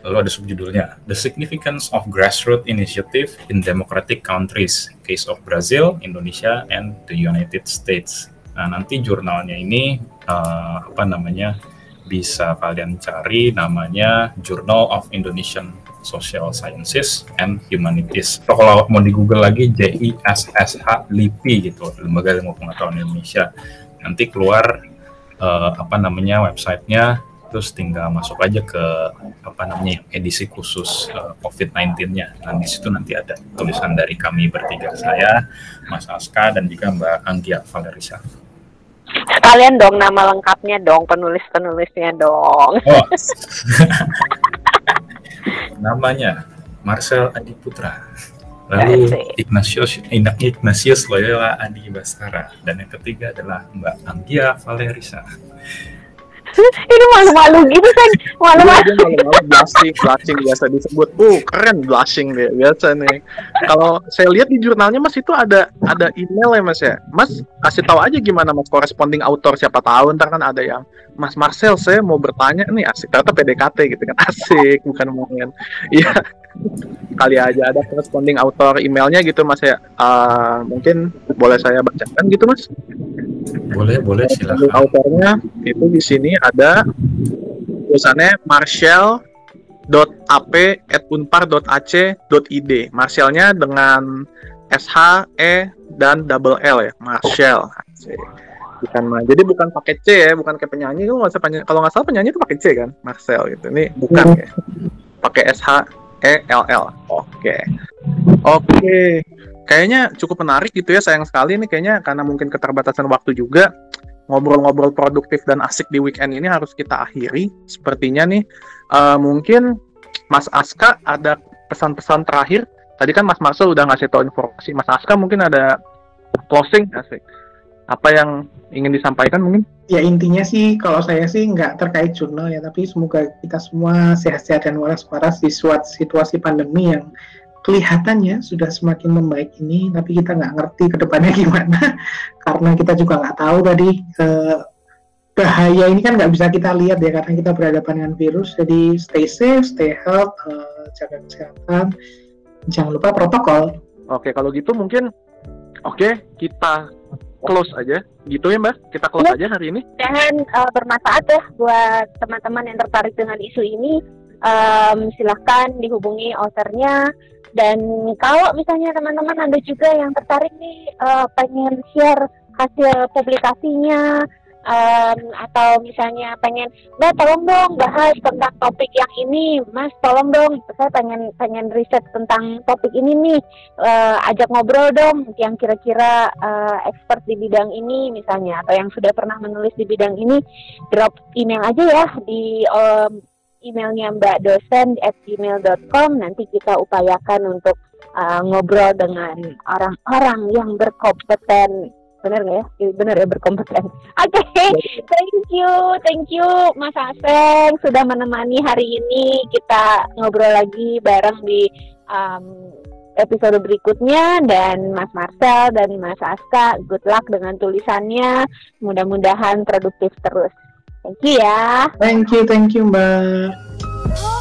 Lalu ada subjudulnya, The Significance of Grassroots Initiative in Democratic Countries, Case of Brazil, Indonesia, and the United States. Nah, nanti jurnalnya ini, uh, apa namanya, bisa kalian cari namanya Journal of Indonesian Social Sciences and Humanities. So, kalau mau di Google lagi JISSH LIPI gitu, Lembaga Ilmu Pengetahuan Indonesia. Nanti keluar uh, apa namanya websitenya terus tinggal masuk aja ke apa namanya edisi khusus uh, eh, COVID-19-nya. Nah di situ nanti ada tulisan dari kami bertiga saya, Mas Aska dan juga Mbak Anggia Valerisa. Sekalian dong nama lengkapnya dong, penulis-penulisnya dong. Oh. Namanya Marcel Adi Putra. Lalu Ignatius Ignatius Loyola Adi Baskara dan yang ketiga adalah Mbak Anggia Valerisa. ini malu-malu gitu kan malu-malu. Blushing blushing biasa disebut. Uh keren blushing deh biasa nih. Kalau saya lihat di jurnalnya mas itu ada ada email ya mas ya? Mas kasih tahu aja gimana mas corresponding author siapa tahu. Ntar kan ada yang mas Marcel saya mau bertanya nih asik. Ternyata PDKT gitu kan. Asik bukan ngomongin. Iya. Kali aja ada corresponding author emailnya gitu mas ya. Ah, mungkin boleh saya bacakan gitu mas Boleh, boleh Untuk silakan. autornya itu di sini ada tulisannya marshall.ap@unpar.ac.id. Marshallnya dengan SH, E dan double L ya, Marshall. Bukan ma- jadi bukan pakai C ya, bukan kayak penyanyi. Kalau nggak penyanyi, kalau nggak salah penyanyi itu pakai C kan, Marcel gitu. Ini bukan ya, pakai SH, E, L, L. Oke, oke. Kayaknya cukup menarik gitu ya. Sayang sekali nih kayaknya karena mungkin keterbatasan waktu juga ngobrol-ngobrol produktif dan asik di weekend ini harus kita akhiri. Sepertinya nih eh, mungkin Mas Aska ada pesan-pesan terakhir. Tadi kan Mas Marcel udah ngasih tahu informasi. Mas Aska mungkin ada closing asik. Apa yang ingin disampaikan mungkin? Ya intinya sih kalau saya sih nggak terkait jurnal ya, tapi semoga kita semua sehat-sehat dan waras-waras di situasi pandemi yang kelihatannya sudah semakin membaik ini, tapi kita nggak ngerti ke depannya gimana, karena kita juga nggak tahu tadi eh, bahaya ini kan nggak bisa kita lihat ya karena kita berhadapan dengan virus. Jadi stay safe, stay health, eh, jaga kesehatan, jangan lupa protokol. Oke, kalau gitu mungkin oke kita close aja. Gitu ya, Mbak? Kita close Ya. aja hari ini. mudahan uh, bermanfaat ya buat teman-teman yang tertarik dengan isu ini. Um, silahkan dihubungi authornya dan kalau misalnya teman-teman ada juga yang tertarik nih uh, pengen share hasil publikasinya um, atau misalnya pengen mbak tolong dong bahas tentang topik yang ini. Mas tolong dong. Saya pengen pengen riset tentang topik ini nih. Uh, ajak ngobrol dong yang kira-kira uh, expert di bidang ini misalnya atau yang sudah pernah menulis di bidang ini. Drop email aja ya di um, emailnya mbak dosen at gmail.com nanti kita upayakan untuk uh, ngobrol dengan orang-orang yang berkompeten. Benar nggak ya? Iya, benar ya berkompeten. Oke thank you thank you mas Aseng sudah menemani hari ini. Kita ngobrol lagi bareng di um, episode berikutnya. Dan Mas Marcel dan Mas Aska good luck dengan tulisannya. Mudah-mudahan produktif terus thank you ya Thank you, thank you Mbak.